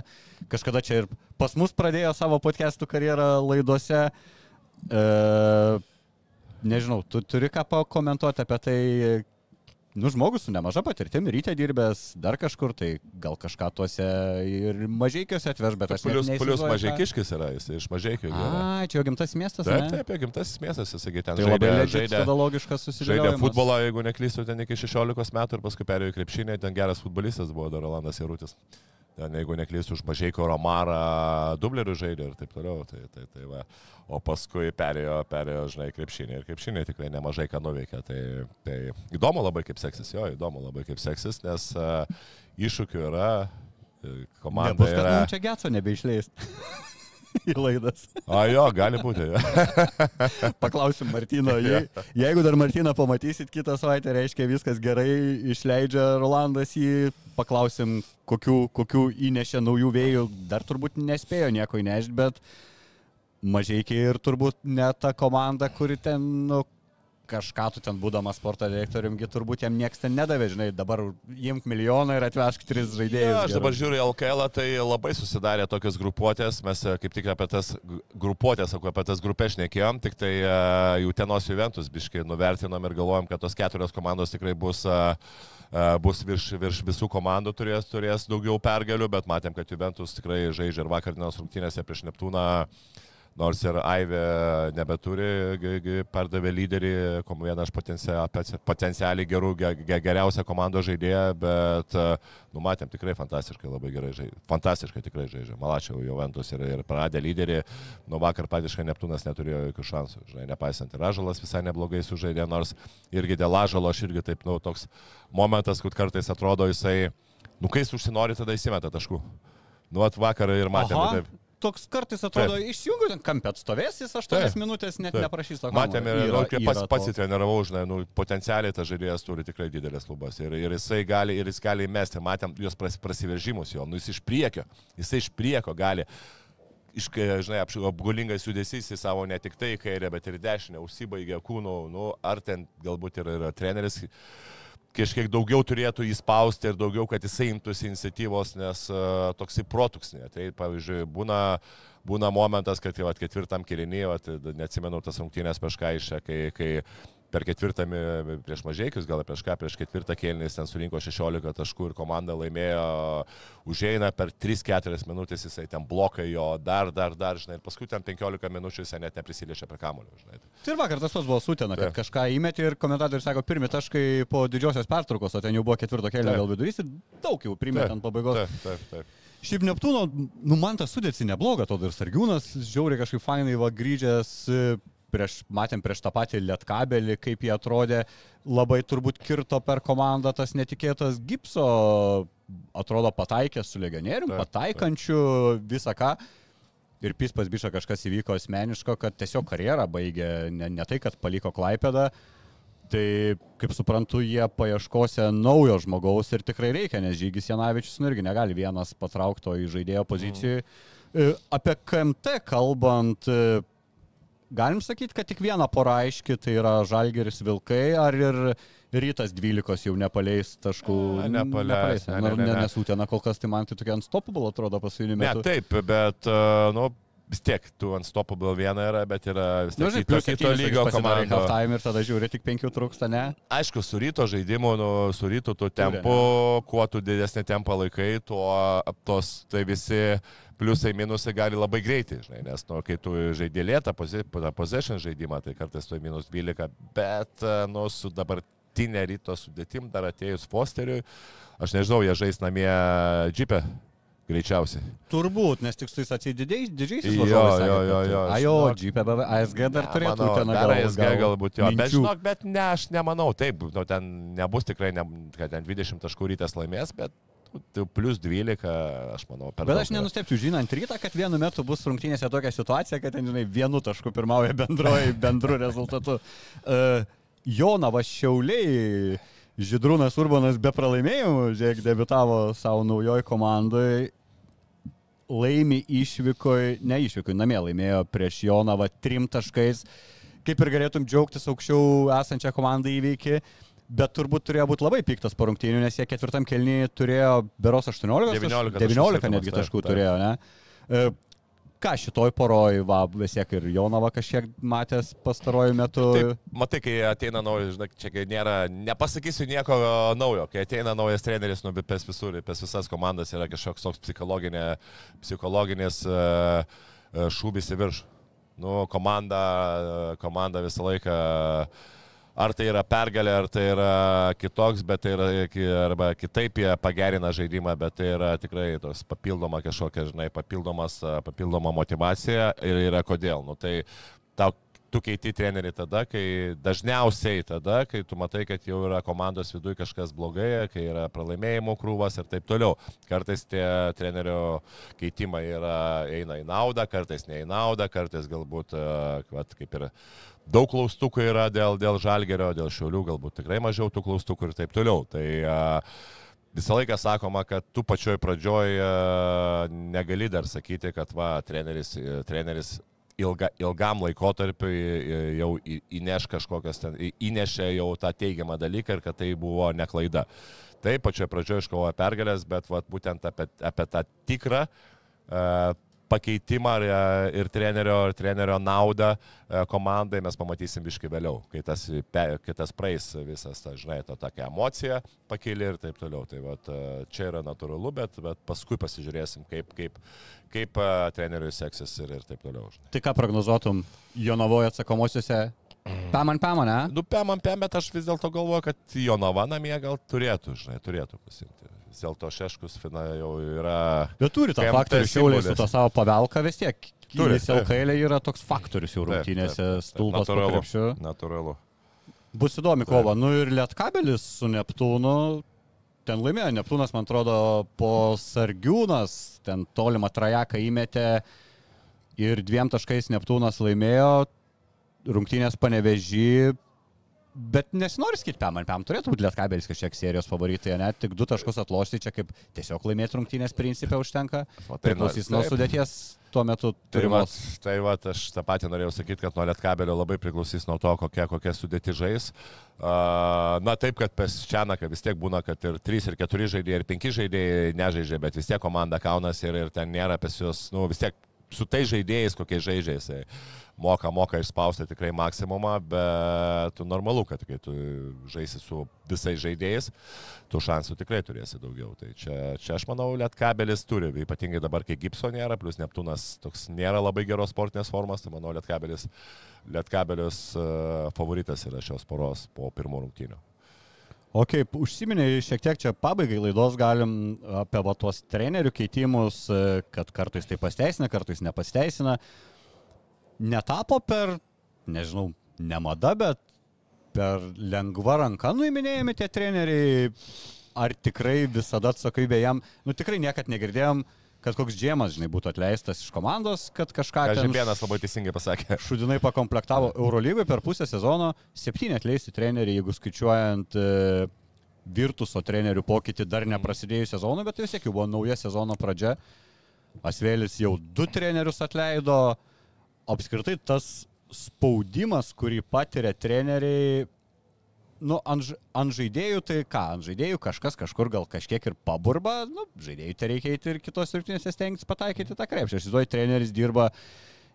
Kažkada čia ir pas mus pradėjo savo podcastų karjerą laidose. E, nežinau, tu turi ką pakomentuoti apie tai, nu, žmogus su nemaža patirtimi, ryte dirbęs dar kažkur, tai gal kažką tuose ir mažiekiuose atveš, bet aš plius, plius mažiekiškis yra, jis iš mažiekių. A, čia jo gimtas miestas. Taip, ne? taip, gimtasis miestas, jis ten tai žaidė, žaidė, logiškas žaidė futbolą, jeigu neklystu, ten iki 16 metų ir paskui perėjo į krepšinį, ten geras futbolistas buvo dar Rolandas Jarutis jeigu neklysiu, už Mažeiko Romarą dublerių žaidė ir taip toliau. Tai, tai, tai va. O paskui perėjo, perėjo, žinai, krepšinį ir krepšinį tikrai nemažai ką nuveikė. Tai, tai įdomu labai kaip seksis, jo, įdomu labai kaip seksis, nes uh, iššūkių yra, e, komanda. Nebus, kad yra... čia Getso nebeišleis. (laughs) į laidas. A jo, gali būti. (laughs) Paklausim Martino. Je, jeigu dar Martiną pamatysit kitą savaitę, reiškia viskas gerai, išleidžia Rolandas jį, paklausim, kokių, kokių įnešė naujų vėjų. Dar turbūt nespėjo nieko įnešti, bet mažai ir turbūt ne ta komanda, kuri ten, nu, kažką tu ten būdamas sporto direktoriumgi turbūt jam niekas ten nedavė, žinai, dabar imk milijoną ir atvežk tris žaidėjus. Ja, aš dabar žiūriu LKL, tai labai susidarė tokios grupuotės, mes e, kaip tik apie tas grupuotės, apie tas grupės šnekėjom, tik tai uh, jų tenos Juventus biškai nuvertinom ir galvojom, kad tos keturios komandos tikrai bus uh, bus virš, virš visų komandų turės, turės daugiau pergalių, bet matėm, kad Juventus tikrai žaidžia ir vakar dienos rungtynėse prieš Neptūną uh, nors ir Aivė nebeturi, pardavė lyderį, kom vieną iš potencialiai gerų, geriausią komandos žaidėją, bet numatėm tikrai fantastiškai labai gerai žaidžia. Fantastiškai tikrai žaidžia. Malačiau Juventus ir, ir praradė lyderį, nuo vakar patiškai Neptūnas neturėjo jokių šansų. Žinai, nepaisant ir Ažalas visai neblogai sužaidė, nors irgi dėl Ažalo aš irgi taip, nu, toks momentas, kad kartais atrodo jisai, nu, kai jis užsinori, tada įsimeta taškų. Nu, at vakar ir matėme Aha. taip toks kartais atrodo, išjungiu ten kampę atstovės, jis 8 Taip. minutės net Taip. neprašys. Matėme, yra, nu, pats pasitreniravau, žinai, nu, potencialiai tas žaidėjas turi tikrai didelės lubas ir, ir jisai gali, ir jis gali įmesti, matėm jos prasiveržimus jo, nu, jis iš priekio, jisai iš priekio gali iš, žinai, apgulingas judesys į savo ne tik tai kairę, bet ir dešinę, užsibaigė kūnų, nu, ar ten galbūt ir yra treneris kažkiek daugiau turėtų įspausti ir daugiau, kad jisai imtųsi iniciatyvos, nes uh, toksai protuksnė. Tai pavyzdžiui, būna, būna momentas, kad jau ketvirtam kilinį, neatsimenu tas rungtynės prieš Kaišę, kai, kai per ketvirtą prieš mažiekius, gal prieš ką, prieš ketvirtą kėlinį ten surinko 16 taškų ir komanda laimėjo, užeina per 3-4 minutės jisai ten blokai jo dar, dar, dar, žinai, ir paskui ten 15 minučių jisai net neprisiliečia prie kamulio, žinai. Tai ir vakar tas pats buvo sutena, kad Taip. kažką įmetė ir komentatorius sako, pirmi taškai po didžiosios pertraukos, o ten jau buvo ketvirto Taip. gal vidurys ir daug jau primetė ant pabaigos. Taip, taip, taip. Šiaip Neptūno, nu man tas sudėti nebloga, to ir Sargiūnas, žiauriai kažkaip fainai va grįžęs, prieš, matėm prieš tą patį Lietkabelį, kaip jie atrodė, labai turbūt kirto per komandą tas netikėtas Gipso, atrodo pataikęs su legionierium, Taip, pataikančiu visą ką. Ir Pispas Biša kažkas įvyko asmeniško, kad tiesiog karjerą baigė, ne, ne tai, kad paliko Klaipėdą. Tai, kaip suprantu, jie paieškose naujo žmogaus ir tikrai reikia, nes Žygis Janavičius nu irgi negali vienas patraukto į žaidėjo pozicijai. Mm. Apie KMT kalbant, e, galim sakyti, kad tik viena pora aiški, tai yra Žalgeris Vilkai, ar ir rytas 12 jau nepaleis taškų. Ne, nepaleis, ne, ne, ne, ne, ne, ne. nesūtena, kol kas tai man tai tokia unstoppable atrodo pasaulio Ne, taip, bet, uh, nu, vis tiek, tu ant stopable viena yra, bet yra vis Nu, tiek žinai, kito, kito lygio komanda. Ir tada žiūri, tik penkių trūksta, ne? Aišku, su ryto žaidimu, nu, su ryto tu tempu, kuo tu didesnį tempą laikai, tuo tos, tai visi pliusai, minusai gali labai greitai, žinai, nes, nu, kai tu žaidė lėtą posi- tą possession žaidimą, tai kartais tu minus 12, bet, e, nu, su dabartinė ryto sudėtim, dar atėjus Fosteriui, aš nežinau, jie žais namie džipę, greičiausiai. Turbūt, nes tik su tais atsididėjais, didžiaisiais Jo, varžovais. jo, jo, jo, A, jo, žinok. GPBV, ASG dar Ne, turėtų manau, ten dar ASG galbūt jo, bet minčių. žinok, bet ne, aš nemanau, taip, nu, ten nebus tikrai, ne, kad ten 20 taškų rytas laimės, bet tai plus 12, aš manau, per Bet aš nenustepčiau, žinant rytą, kad vienu metu bus rungtynėse tokia situacija, kad ten, žinai, vienu tašku pirmauja bendroji, (laughs) bendru rezultatu. Uh, Jonavas Šiauliai, Židrūnas Urbanas be pralaimėjimų, žiūrėk, debitavo savo naujoj komandai. Laimi išvykoj, ne išvykoj, namie laimėjo prieš Jonavą trim taškais. Kaip ir galėtum džiaugtis aukščiau esančią komandą įveikį. Bet turbūt turėjo būti labai piktas po rungtynių, nes jie ketvirtam kelnyje turėjo beros 18, 19 taškų 19 skirtumas, netgi taškų taip. turėjo, ne? E, Ką šitoj poroj, va, vis tiek ir Jonava kažkiek matęs pastaruoju metu. Taip, matai, kai ateina naujas, žinai, čia kai nėra, nepasakysiu nieko naujo, kai ateina naujas treneris, nu, pes visur, pes visas komandas yra kažkoks toks psichologinė, psichologinis uh, šūbis į viršų. Nu, komanda, komanda visą laiką, ar tai yra pergalė, ar tai yra kitoks, bet tai yra, arba kitaip jie pagerina žaidimą, bet tai yra tikrai tos papildoma kažkokia, žinai, papildomas, papildoma motivacija ir yra kodėl. Nu, tai tau tu keiti trenerį tada, kai dažniausiai tada, kai tu matai, kad jau yra komandos viduje kažkas blogai, kai yra pralaimėjimų krūvas ir taip toliau. Kartais tie trenerio keitimai yra, eina į naudą, kartais ne į naudą, kartais galbūt, e, vat, kaip ir daug klaustukų yra dėl, dėl žalgerio, dėl šiaulių, galbūt tikrai mažiau tų klaustukų ir taip toliau. Tai a, Visą laiką sakoma, kad tu pačioj pradžioj e, negali dar sakyti, kad va, treneris, e, treneris ilga, ilgam laikotarpiu jau į- įneš kažkokias ten, įnešė jau tą teigiamą dalyką ir kad tai buvo ne klaida. Taip, pačioje pradžioje iškovojo pergalės, bet vat, būtent apie, apie tą tikrą e, pakeitimą ir, e, ir, trenerio, ir trenerio naudą e, komandai mes pamatysim biškai vėliau, kai tas, kai tas praeis visas, ta, žinai, ta tokia emocija pakėlė ir taip toliau. Tai vat, e, čia yra natūralu, bet, bet paskui pasižiūrėsim, kaip, kaip, kaip treneriui seksis ir, ir taip toliau. Žinai. Tai ką prognozuotum Jonavoje atsakomosiuose? Paman, paman, ne? Nu, pem ant pem, bet aš vis dėlto galvoju, kad Jonava namie gal turėtų, žinai, turėtų pasimti. Vis dėlto Šeškus fina jau yra... Bet turi tą faktorių šiauliai su to savo pavelką vis tiek. Turi. LKL yra toks faktorius jau rungtynėse, stulpas Natūralu. Natūralu. Bus įdomi kova. Nu ir Lietkabelis su Neptūnu. Ten laimėjo. Neptūnas, man atrodo, po Sargiūnas ten tolimą trajeką įmetė ir dviem taškais Neptūnas laimėjo. Rungtynės panevežį. Bet nesinori skirti PEM, PEM turėtų būti Lietkabelis kažkiek serijos favoritai, net tik du taškus atlošti, čia kaip tiesiog laimėti rungtynės principė užtenka. Tai Priklausys nuo sudėties tuo metu Tai turimos. tai va, aš tą patį norėjau sakyti, kad nuo Lietkabelio labai priklausys nuo to, kokia, kokia sudėti žais. Na taip, kad pas Čianaką vis tiek būna, kad ir 3, ir 4 žaidėjai, ir 5 žaidėjai nežaidžia, bet vis tiek komanda kaunasi ir, ir ten nėra pas juos, nu vis tiek su tai žaidėjais, kokiais žaidžiais. Tai moka, moka išspausti tikrai maksimumą, bet normalu, kad kai tu žaisi su visais žaidėjais, tų šansų tikrai turėsi daugiau. Tai čia, čia aš manau, Lietkabelis turi, ypatingai dabar, kai Gipso nėra, plus Neptūnas toks nėra labai geros sportinės formos, tai manau, Lietkabelis, Lietkabelis uh, favoritas yra šios poros po pirmų rungtynių. O kaip užsiminėjai, šiek tiek čia pabaigai laidos galim apie va, tuos trenerių keitimus, kad kartais tai pasteisina, kartais nepasteisina. Netapo per, nežinau, ne mada, bet per lengva ranka nuiminėjami tie treneriai. Ar tikrai visada atsakomybė jam, nu tikrai niekad negirdėjom, kad koks džiemas, žinai, būtų atleistas iš komandos, kad kažką... Žemėnas labai teisingai pasakė. (laughs) Šudinai pakomplektavo Eurolygoje per pusę sezono, septyni atleisti treneriai, jeigu skaičiuojant e, Virtuso trenerių pokytį dar neprasidėjus sezono, bet vis tiek jau buvo nauja sezono pradžia. Asvėlis jau du trenerius atleido. Apskritai tas spaudimas, kurį patiria treneriai, nu, ant, ant žaidėjų, tai ką, ant žaidėjų kažkas kažkur gal kažkiek ir paburba, nu, žaidėjų tai reikia eiti ir kitos rungtynėse stengtis pataikyti tą krepšį. Aš įsivaizduoju, treneris dirba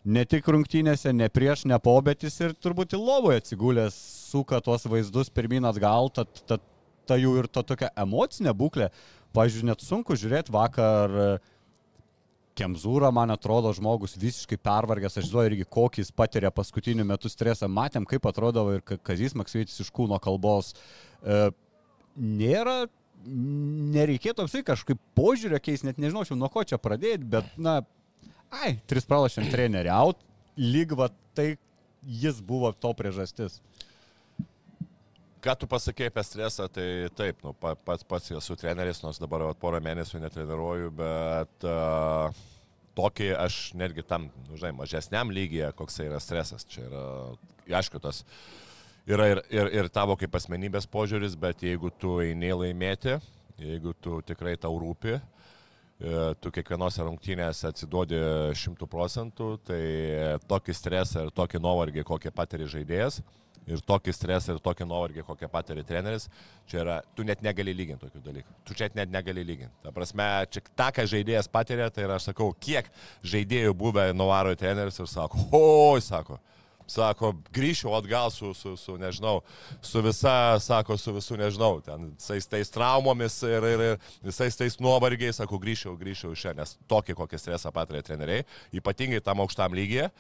ne tik rungtynėse, ne prieš, ne po, bet jis ir turbūt į lovoje atsigulęs suka tuos vaizdus pirmin atgal, tad, tad ta jų ir ta tokia emocinė būklė. Pavyzdžiui, net sunku žiūrėti vakar Kemzūrą, man atrodo, žmogus visiškai pervargęs, aš žinau irgi, kokį jis patiria paskutiniu metu stresą. Matėm, kaip atrodo ir Kazis Maksveitis iš kūno kalbos. E, nėra, nereikėtų apsai kažkaip požiūrio keisti, net nežinau, nuo ko čia pradėti, bet, na, ai, tris pralašėm trenerių, out, lyg va tai jis buvo to priežastis. Ką tu pasakėjai apie stresą, tai taip, nu, pats, pats esu treneris, nors dabar jau porą mėnesių netreniruoju, bet uh, tokį aš netgi tam, nu, žinai, mažesniam lygyje, koks yra stresas. Čia yra, aišku, tas yra ir, ir, ir tavo kaip asmenybės požiūris, bet jeigu tu eini laimėti, jeigu tu tikrai tau rūpi, e, tu kiekvienose rungtynėse atsiduodi šimtų procentų, tai tokį stresą ir tokį nuovargį, kokį patiri žaidėjas, ir tokį stresą, ir tokį nuovargį, kokią patiri treneris, čia yra, tu net negali lyginti tokių dalykų. Tu čia net negali lyginti. Ta prasme, čia tą, ką žaidėjas patiria, tai yra, aš sakau, kiek žaidėjų buvę nuvaro treneris ir sako, oi, sako, sako, grįšiu atgal su, su, su, nežinau, su visa, sako, su visų, nežinau, ten visais tais traumomis ir, ir, ir visais tais nuovargiais, sako, grįšiu, grįšiu iš čia, nes tokį, kokį stresą patiria treneriai, ypatingai tam aukštam lygiai.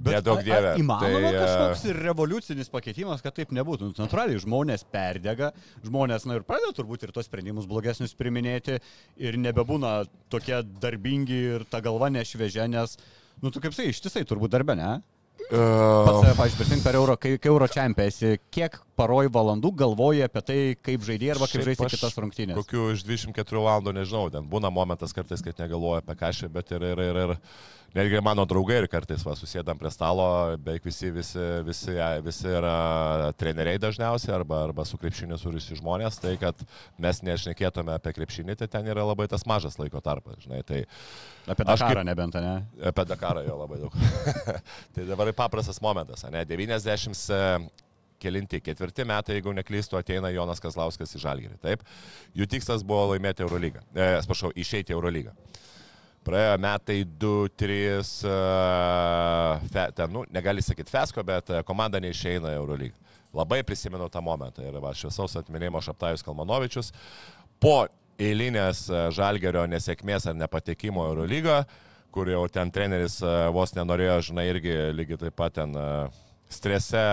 Bet Nedaug dievė. Įmanoma tai, kažkoks ir revoliucinis pakeitimas, kad taip nebūtų. Nu, natūraliai žmonės perdega, žmonės, na ir pradeda turbūt ir tos sprendimus blogesnius priminėti ir nebebūna tokie darbingi ir ta galva nešviežia, nes, nu tu kaip sakai, ištisai turbūt darbė, ne? Uh, Pats, pavyzdžiui, prisimink per euro, kai, kai euro čempionesi, kiek paroj valandų galvoji apie tai, kaip žaidėjai arba kaip žaisti kitas rungtynės? Kokių iš 24 valandų, nežinau, ten būna momentas kartais, kad negalvoju apie kažką, bet ir, ir, ir, ir netgi mano draugai ir kartais va, susėdam prie stalo, beveik visi, visi, visi, visi yra treneriai dažniausiai arba, arba su krepšiniu suriusi žmonės, tai kad mes nešnekėtume apie krepšinį, tai ten yra labai tas mažas laiko tarpas, žinai. Tai apie Dakarą kaip, nebent, ne? Apie Dakarą jo labai daug. (laughs) tai dabar paprastas momentas, ne? 90 kelinti, ketvirti metai, jeigu neklystu, ateina Jonas Kazlauskas į Žalgirį. Taip, jų tikslas buvo laimėti Eurolygą. E, atsiprašau, išeiti Eurolygą. Praėjo metai 2-3, uh, ten, nu, negali sakyti fesko, bet uh, komanda neišeina Eurolygą. Labai prisimenu tą momentą ir va, šviesaus atminimo Šaptajus Kalmanovičius po eilinės uh, žalgerio nesėkmės ar nepatekimo Eurolygą, kur jau ten treneris vos nenorėjo, žinai, irgi lygiai taip pat ten strese,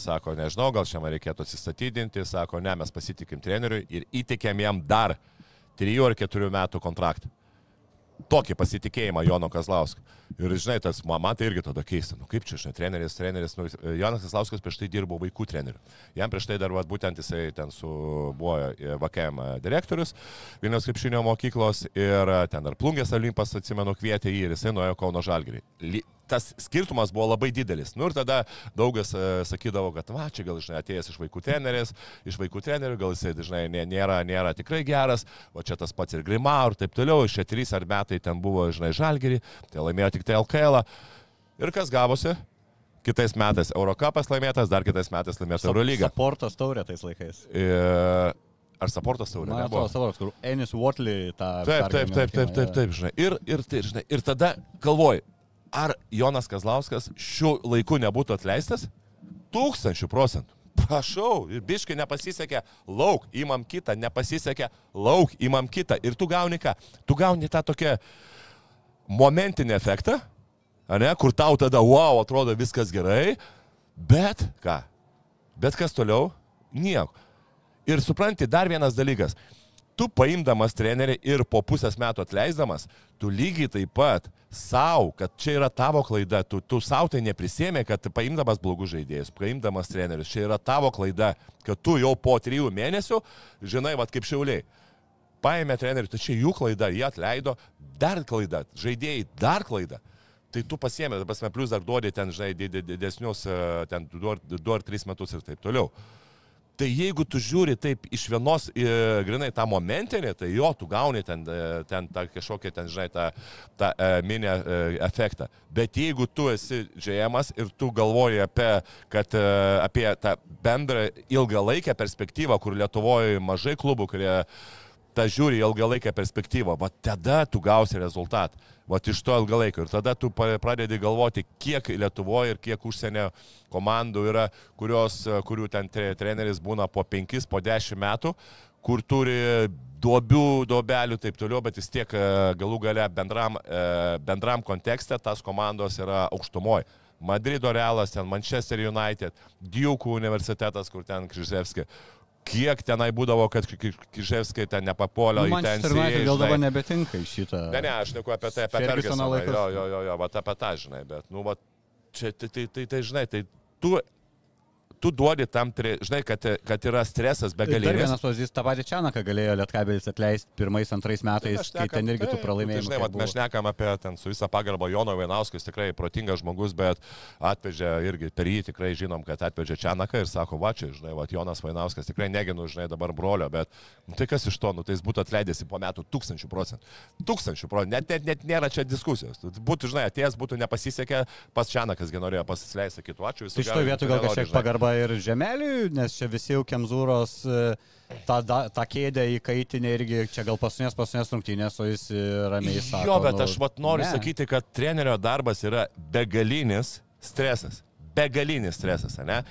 sako, nežinau, gal šiame reikėtų atsistatydinti, sako, ne, mes pasitikim treneriui ir įtikėm jam dar 3 ar 4 metų kontraktą tokį pasitikėjimą Jono Kazlausko. Ir žinai, tas, man tai irgi tada keista, nu kaip čia, žinai, treneris, treneris, nu, Jonas Kazlauskas prieš tai dirbo vaikų treneriu. Jam prieš tai dar, va, būtent jisai ten su, buvo VKM direktorius Vilnius krepšinio mokyklos ir ten dar Plungės Olimpas, atsimenu, kvietė jį ir jisai nuėjo Kauno Žalgirį tas skirtumas buvo labai didelis. Nu ir tada daugas sakydavo, kad va, čia gal, žinai, atėjęs iš vaikų trenerės, iš vaikų trenerių, gal jisai, žinai, nėra, nėra tikrai geras, o čia tas pats ir Grimau ir taip toliau, šie trys ar metai ten buvo, žinai, žalgerį, tai laimėjo tik tai LKL. -ą. Ir kas gavosi? Kitais metais Eurocapas laimėtas, dar kitais metais laimėtas Eurolygą. Sportas taurė tais laikais. Ir Ar Saportas taurė? Man atrodo, savo, kur Enis Watley tą... Taip, taip, taip, taip, taip, taip, žinai. Ir, ir, tai, žinai. ir tada galvoju, ar Jonas Kazlauskas šiuo laiku nebūtų atleistas? Tūkstančių procentų. Prašau, ir biškai nepasisekė, lauk, imam kitą, nepasisekė, lauk, imam kitą. Ir tu gauni ką? Tu gauni tą tokią momentinį efektą, ane, kur tau tada, wow, atrodo viskas gerai, bet ką? Bet kas toliau? Nieko. Ir supranti, dar vienas dalykas. Tu paimdamas trenerį ir po pusės metų atleisdamas, tu lygiai taip pat savo, kad čia yra tavo klaida, tu, tu savo tai neprisėmė, kad paimdamas blogus žaidėjus, paimdamas trenerius, čia yra tavo klaida, kad tu jau po trijų mėnesių, žinai, vad kaip šiauliai, paėmė trenerių, tai čia jų klaida, jie atleido, dar klaida, žaidėjai dar klaida. Tai tu pasiemė, pasme, plus dar duodi ten, žinai, did- did- didesnius, e, ten du ar, du ar tris metus ir taip toliau. Tai jeigu tu žiūri taip iš vienos, e, grinai, tą momentinį, tai jo, tu gauni ten, e, ten tą kažkokią, ten, žinai, tą, tą e, mini e, efektą. Bet jeigu tu esi žiemas ir tu galvoji apie, kad, e, apie tą bendrą ilgalaikę perspektyvą, kur Lietuvoje mažai klubų, kurie tą žiūri ilgalaikę perspektyvą, va tada tu gausi rezultatą. Va iš to ilgalaikio. Ir tada tu pradedi galvoti, kiek Lietuvoje ir kiek užsienio komandų yra, kurios, kurių ten tre- treneris būna po 5, po 10 metų, kur turi duobių, duobelių ir taip toliau, bet vis tiek e, galų gale bendram, e, bendram kontekste tas komandos yra aukštumoje. Madrido Realas, ten Manchester United, Duke universitetas, kur ten Kryževski. Kiek tenai būdavo, kad Kryževski ten nepapuolė Nu, į ten United gal dabar nebetinka į šitą. Ne, ne, aš neku apie tai, apie Fergusono Fergusoną. Jo, jo, jo, jo, va apie tą, žinai, bet, nu, va, čia, tai, tai, tai, tai, žinai, tai tu, tu duodi tam, žinai, kad, kad yra stresas Dar begalinis. vienas pavyzdys, tą patį Čianaką galėjo Lietkabelis atleisti pirmais, antrais metais, Mes kai ten irgi tų taip, pralaimėjimų. Tai, žinai, vat, mes buvo. šnekam apie ten su visą pagarbą Jono Vainauskas, tikrai protingas žmogus, bet atvežė irgi per jį tikrai žinom, kad atvežė Čianaką ir sako, va čia, žinai, va, Jonas Vainauskas tikrai neginu, žinai, dabar brolio, bet nu, tai kas iš to, nu, tai jis būtų atleidęs po metų tūkstančių procentų. Tūkstančių procentų, net, net, net nėra čia diskusijos. Būtų, žinai, atėjęs būtų nepasisekę, pas Čianakas norėjo pasileisti kitų, ačiū visų. Tai šitoje vietoje gal kažkiek pagarba ir Žemeliui, nes čia visi jau Kemzūros e, tą, tą kėdę įkaitinė irgi, čia gal pasunės pasunės rungtynės, o jis ramiai sako. Jo, bet nu, aš vat noriu ne. sakyti, kad trenerio darbas yra begalinis stresas. Begalinis stresas, ne?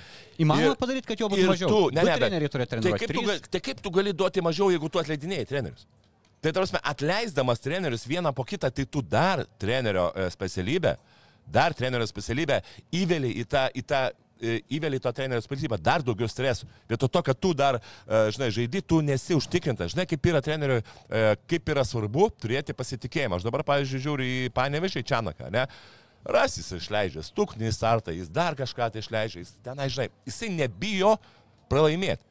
Įmanoma padaryti, kad jo būtų mažiau. Tu, ne, ne, treneriai turi tai treniruoti. kaip, tu, trys. gali- tai kaip tu gali duoti mažiau, jeigu tu atleidinėjai trenerius? Tai tarsi, atleisdamas trenerius vieną po kitą, tai tu dar trenerio e, specialybę, dar trenerio specialybę įveli į tą, į tą e, įveli į to trenerio specialybę dar daugiau stresų. Vietoj to, kad tu dar, e, žinai, žaidži, tu nesi užtikrintas. Žinai, kaip yra treneriui, e, kaip yra svarbu turėti pasitikėjimą. Aš dabar, pavyzdžiui, žiūriu į Panevišį Čianaką, ne? Rasis išleidžia, stuknį startą, jis dar kažką tai išleidžia, jis tenai, žinai, jisai nebijo pralaimėti.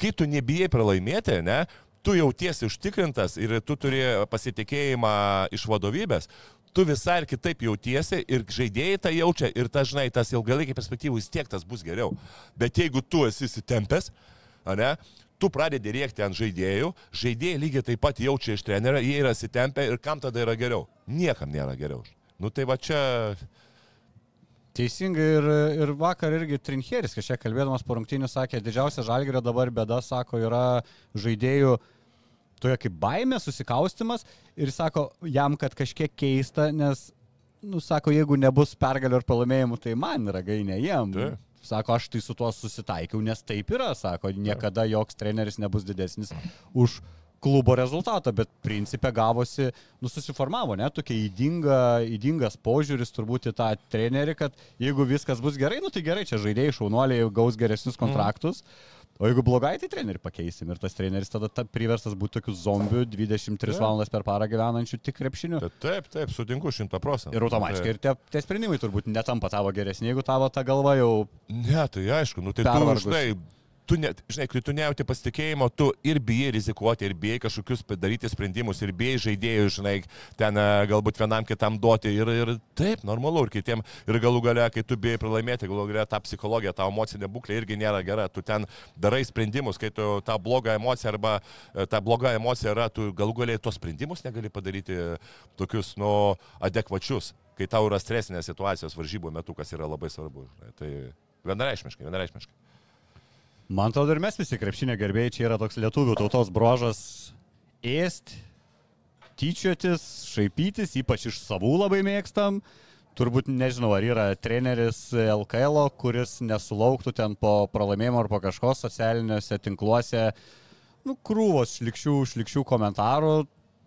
Kai tu nebijai pralaimėti, ne, tu jautiesi užtikrintas ir tu turi pasitikėjimą iš vadovybės, tu visai ir kitaip jautiesi ir žaidėjai tą jaučia ir ta, žinai, tas ilgalaikį perspektyvų vis tiek tas bus geriau. Bet jeigu tu esi įsitempęs, ne, tu pradedi rėkti ant žaidėjų, žaidėjai lygiai taip pat jaučia iš trenerio, jie yra įsitempę ir kam tada yra geriau? Niekam nėra geriau. Nu tai va čia... Teisingai ir, ir vakar irgi Trincheris kažkiek kalbėdamas po rungtynių sakė, didžiausia žalgerio dabar bėda, sako, yra žaidėjų toje kaip baimė, susikaustimas ir sako jam, kad kažkiek keista, nes, nu, sako, jeigu nebus pergalių ar pralaimėjimų, tai man yra gainė jiem. Taip. Sako, aš tai su tuo susitaikiau, nes taip yra, sako, niekada joks treneris nebus didesnis už klubo rezultatą, bet principė gavosi, nu susiformavo, ne, tokia įdinga, įdingas požiūris turbūt į tą trenerį, kad jeigu viskas bus gerai, nu tai gerai, čia žaidėjai šaunuoliai gaus geresnius kontraktus. O jeigu blogai, tai trenerių pakeisim ir tas treneris tada ta priverstas būti tokiu zombiu 23 valandas per parą gyvenančiu tik krepšiniu. Taip, taip, sutinku šimta procentų. Ir automatiškai ir tie, tie sprendimai turbūt netampa tavo geresni, jeigu tavo ta galva jau... Ne, tai aišku, nu tai Pervargus. tu, žinai, tu, ne, žinai, kai tu nejauti pasitikėjimo, tu ir bijai rizikuoti, ir bijai kažkokius padaryti sprendimus, ir bijai žaidėjų, žinai, ten e, galbūt vienam kitam duoti. Ir, ir taip, normalu, ir kitiem, ir galų gale, kai tu bijai pralaimėti, galų gale ta psichologija, ta emocinė būklė irgi nėra gera. Tu ten darai sprendimus, kai tu tą blogą emociją arba e, ta bloga emocija yra, tu galų gale tos sprendimus negali padaryti tokius, nu, adekvačius, kai tau yra stresinės situacijos varžybų metu, kas yra labai svarbu. Žinai. Tai vienareišmiškai, vienareišmiškai. Man atrodo, ir mes visi krepšinio gerbėjai, čia yra toks lietuvių tautos brožas ėsti, tyčiotis, šaipytis, ypač iš savų labai mėgstam. Turbūt nežinau, ar yra treneris LKL, kuris nesulauktų ten po pralaimėjimo ar po kažko socialiniuose tinkluose, nu, krūvos šlikščių, šlikščių komentarų.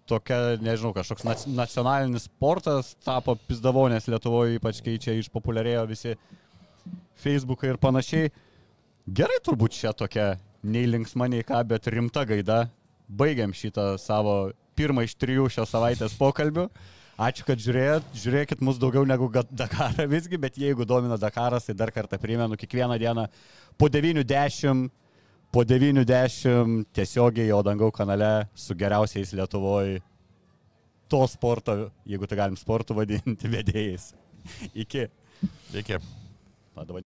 Tokia, nežinau, kažkoks nac- nacionalinis sportas tapo pizdavonės Lietuvoje, ypač kai čia išpopuliarėjo visi Facebookai ir panašiai. Gerai turbūt čia tokia nei linksma, nei ką, bet rimta gaida. Baigiam šitą savo pirmą iš trijų šios savaitės pokalbių. Ačiū, kad žiūrėjot. Žiūrėkit mus daugiau negu Dakarą visgi, bet jeigu domina Dakaras, tai dar kartą primenu, kiekvieną dieną po 90, po 90 tiesiogiai jo dangau kanale su geriausiais Lietuvoje to sporto, jeigu tai galim sportų vadinti, (laughs) vedėjais. Iki. Iki. Padavai.